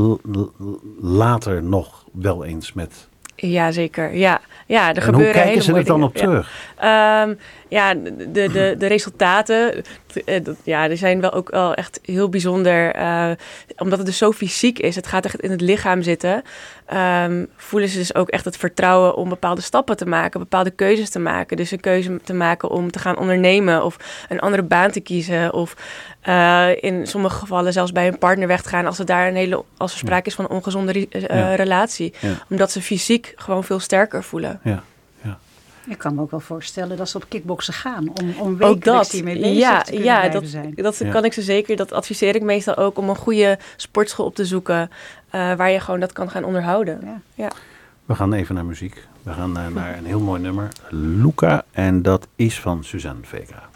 later nog wel eens met ja, zeker. Ja, ja er en gebeuren hoe kijken ze er dan op terug? Ja, um, ja de, de, de resultaten, eh, ja, die zijn wel ook wel echt heel bijzonder. Uh, omdat het dus zo fysiek is, het gaat echt in het lichaam zitten. Um, voelen ze dus ook echt het vertrouwen om bepaalde stappen te maken, bepaalde keuzes te maken. Dus een keuze te maken om te gaan ondernemen of een andere baan te kiezen. Of uh, in sommige gevallen zelfs bij een partner weg te gaan als er daar een hele, als er sprake is van een ongezonde uh, ja. relatie. Ja. Omdat ze fysiek gewoon veel sterker voelen. Ja. Ik kan me ook wel voorstellen dat ze op kickboksen gaan. Om, om wekelijks hiermee bezig ja, te kunnen ja, dat, zijn. Dat kan ik ze zeker. Dat adviseer ik meestal ook om een goede sportschool op te zoeken. Uh, waar je gewoon dat kan gaan onderhouden. Ja. ja. We gaan even naar muziek. We gaan naar een heel mooi nummer. Luca. En dat is van Suzanne Vega.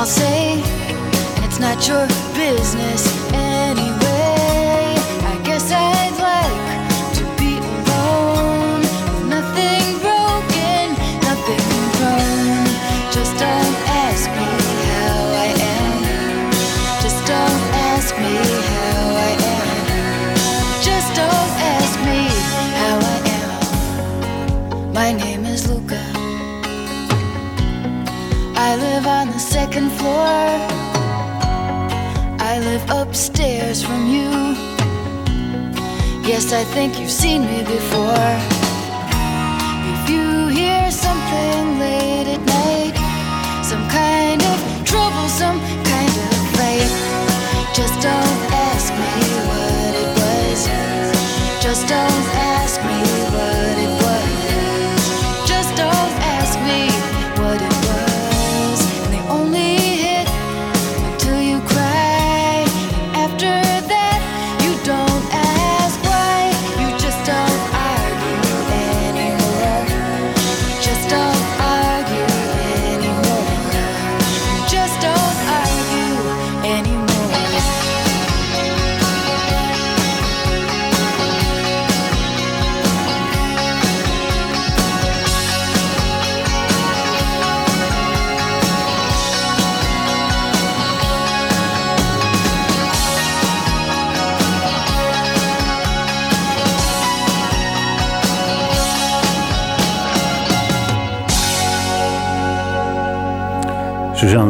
I'll say. It's not your business Yes, I think you've seen me before.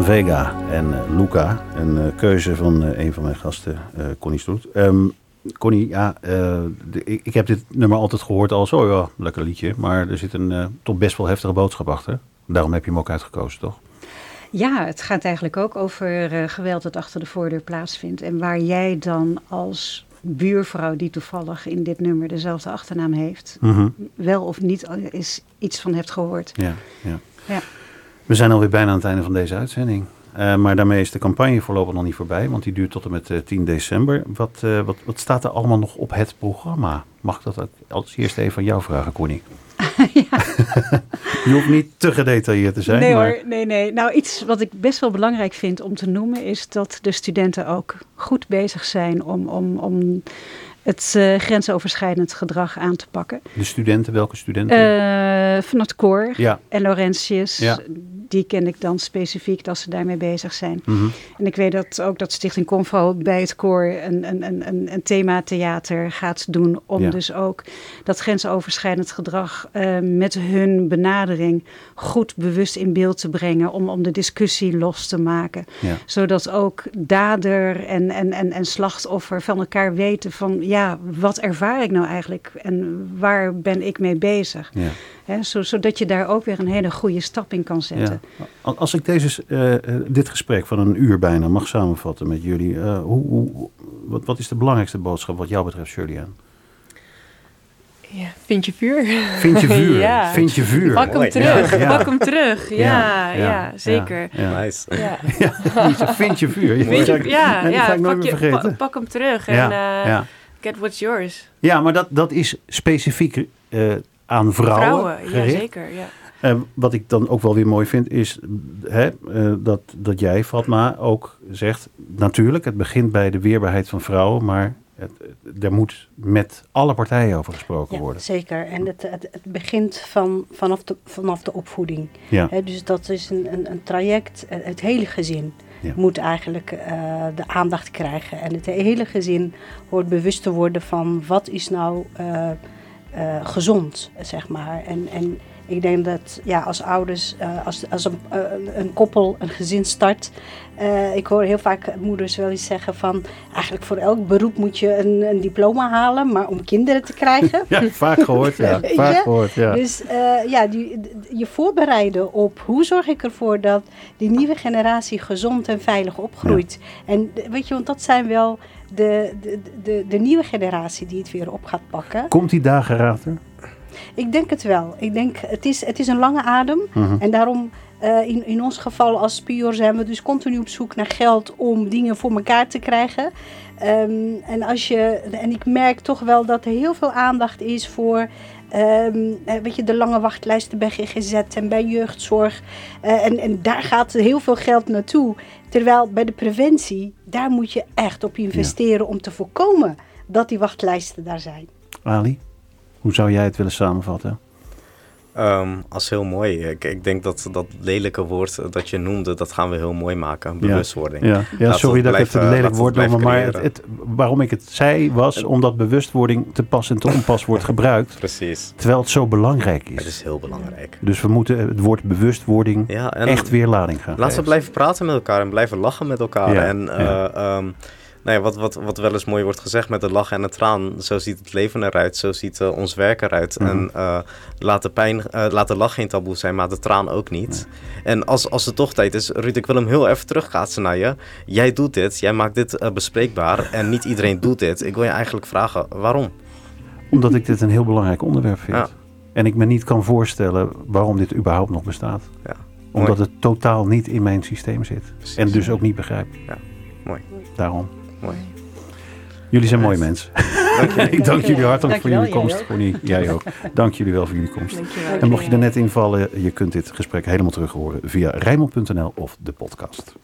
Vega en eh, Luca. Een eh, keuze van eh, een van mijn gasten, Connie Stoet. Ehm, Connie, ja, de- ik, heb dit nummer altijd gehoord als, oh ja, lekker liedje. Maar er zit een eh, toch best wel heftige boodschap achter. Daarom heb je hem ook uitgekozen, toch? Ja, het gaat eigenlijk ook over geweld dat achter de voordeur plaatsvindt. En waar jij dan als buurvrouw die toevallig in dit nummer dezelfde achternaam heeft, Mhm. wel of niet is iets van hebt gehoord. Ja, ja. Ja. We zijn alweer bijna aan het einde van deze uitzending. Eh, maar daarmee is de campagne voorlopig nog niet voorbij, want die duurt tot en met eh, 10 december. Wat, eh, wat, wat staat er allemaal nog op het programma? Mag ik dat als eerste even van jou vragen, Connie? [laughs] [laughs] Je hoeft niet te gedetailleerd te zijn. nee maar... hoor, nee, nee. Nou, iets wat ik best wel belangrijk vind om te noemen is dat de studenten ook goed bezig zijn om, om, om het eh, grensoverschrijdend gedrag aan te pakken. De studenten, welke studenten? Eh, van het koor ja. en Laurentius, Ja. die ken ik dan specifiek dat ze daarmee bezig zijn. Mhm. En ik weet dat ook dat Stichting Convo bij het koor een, een, een, een, thematheater gaat doen. Om Ja. dus ook dat grensoverschrijdend gedrag eh, met hun benadering goed bewust in beeld te brengen. Om, om de discussie los te maken. Zodat ook dader en, en, en, en slachtoffer van elkaar weten van ja, wat ervaar ik nou eigenlijk en waar ben ik mee bezig. Ja. Zo, zodat je daar ook weer een hele goede stap in kan zetten. Ja. Al- Als ik deze, eh, eh, dit gesprek van een uur bijna mag samenvatten met jullie, eh, hoe, hoe, wat, wat is de belangrijkste boodschap wat jou betreft, Julian? Ja, vind je vuur. Vind je vuur. [laughs] Ja. Vind je vuur. Pak hem terug. Ja. Pak hem terug. Ja, Ja, ja, ja, zeker. Ja. Nice. [laughs] Ja, vind je vuur. Ja, Vind je- die ja, ga ik nooit pak, meer je, vergeten. pa- pak hem terug en Ja, eh, ja. Get what's yours. ja, maar dat, dat is specifiek eh, aan vrouwen, Vrouwen, ja gericht. zeker. Ja. Wat ik dan ook wel weer mooi vind is hè, eh, dat, dat jij, Fatma, ook zegt... natuurlijk, het begint bij de weerbaarheid van vrouwen... maar het, er moet met alle partijen over gesproken Ja, worden. zeker. En het, het, het begint van, vanaf, de, vanaf de opvoeding. Ja, Hè, dus dat is een, een, een traject. Het hele gezin Ja. moet eigenlijk eh, de aandacht krijgen. En het hele gezin hoort bewust te worden van wat is nou eh, eh, gezond, zeg maar. En, en ik denk dat ja, als ouders, als, als een, een koppel een gezin start. Eh, ik hoor heel vaak moeders wel eens zeggen van eigenlijk voor elk beroep moet je een, een diploma halen, maar om kinderen te krijgen. [laughs] ja vaak gehoord. Ja, [laughs] vaak gehoord, ja. Dus eh, ja, die, je voorbereiden op hoe zorg ik ervoor dat die nieuwe generatie gezond en veilig opgroeit. En weet je, want dat zijn wel de, de, de, de nieuwe generatie die het weer op gaat pakken. Komt die dageraad er? Ik denk het wel. Ik denk, het is, het is een lange adem. Mhm. En daarom, eh, in, in ons geval als Spior zijn we dus continu op zoek naar geld om dingen voor elkaar te krijgen. Ehm, en, als je, en ik merk toch wel dat er heel veel aandacht is voor ehm, eh, weet je, de lange wachtlijsten bij GGZ en bij jeugdzorg. Eh, en, en daar gaat heel veel geld naartoe. Terwijl bij de preventie, daar moet je echt op investeren om te voorkomen dat die wachtlijsten daar zijn. Ali, hoe zou jij het willen samenvatten? Ehm, als heel mooi. Ik, ik denk dat dat lelijke woord dat je noemde, dat gaan we heel mooi maken. Bewustwording. Ja, ja sorry dat ik het een lelijk woord het noem, maar het, het, waarom ik het zei was omdat bewustwording te pas en te onpas wordt gebruikt, Precies. terwijl het zo belangrijk Het is. is heel belangrijk. Dus we moeten het woord bewustwording Ja, echt weer lading gaan Laten we blijven praten met elkaar en blijven lachen met elkaar. En eh, ja. Nou ja, wat, wat, wat wel eens mooi wordt gezegd met de lach en de traan. Zo ziet het leven eruit, zo ziet eh, ons werk eruit. Mhm. En eh, laat, de pijn, eh, laat de lach geen taboe zijn, maar de traan ook niet. En als, als het toch tijd is, Ruud, ik wil hem heel even terugkaatsen naar je. Jij doet dit, jij maakt dit bespreekbaar en niet iedereen doet dit. Ik wil je eigenlijk vragen, waarom? Omdat ik dit een heel belangrijk onderwerp vind. Ja. En ik me niet kan voorstellen waarom dit überhaupt nog bestaat. Ja, Omdat mooi. het totaal niet in mijn systeem zit. Precies. En dus ook niet begrijp. Ja, mooi. Daarom. Mooi. Jullie zijn mooie mensen. Dank je. [laughs] ik dank jullie hartelijk voor jullie komst. jij ook. Connie, jij ook. Dank jullie wel voor jullie komst. Dankjewel. En mocht je er net invallen, je kunt dit gesprek helemaal terug horen via Rijnmond.nl of de podcast.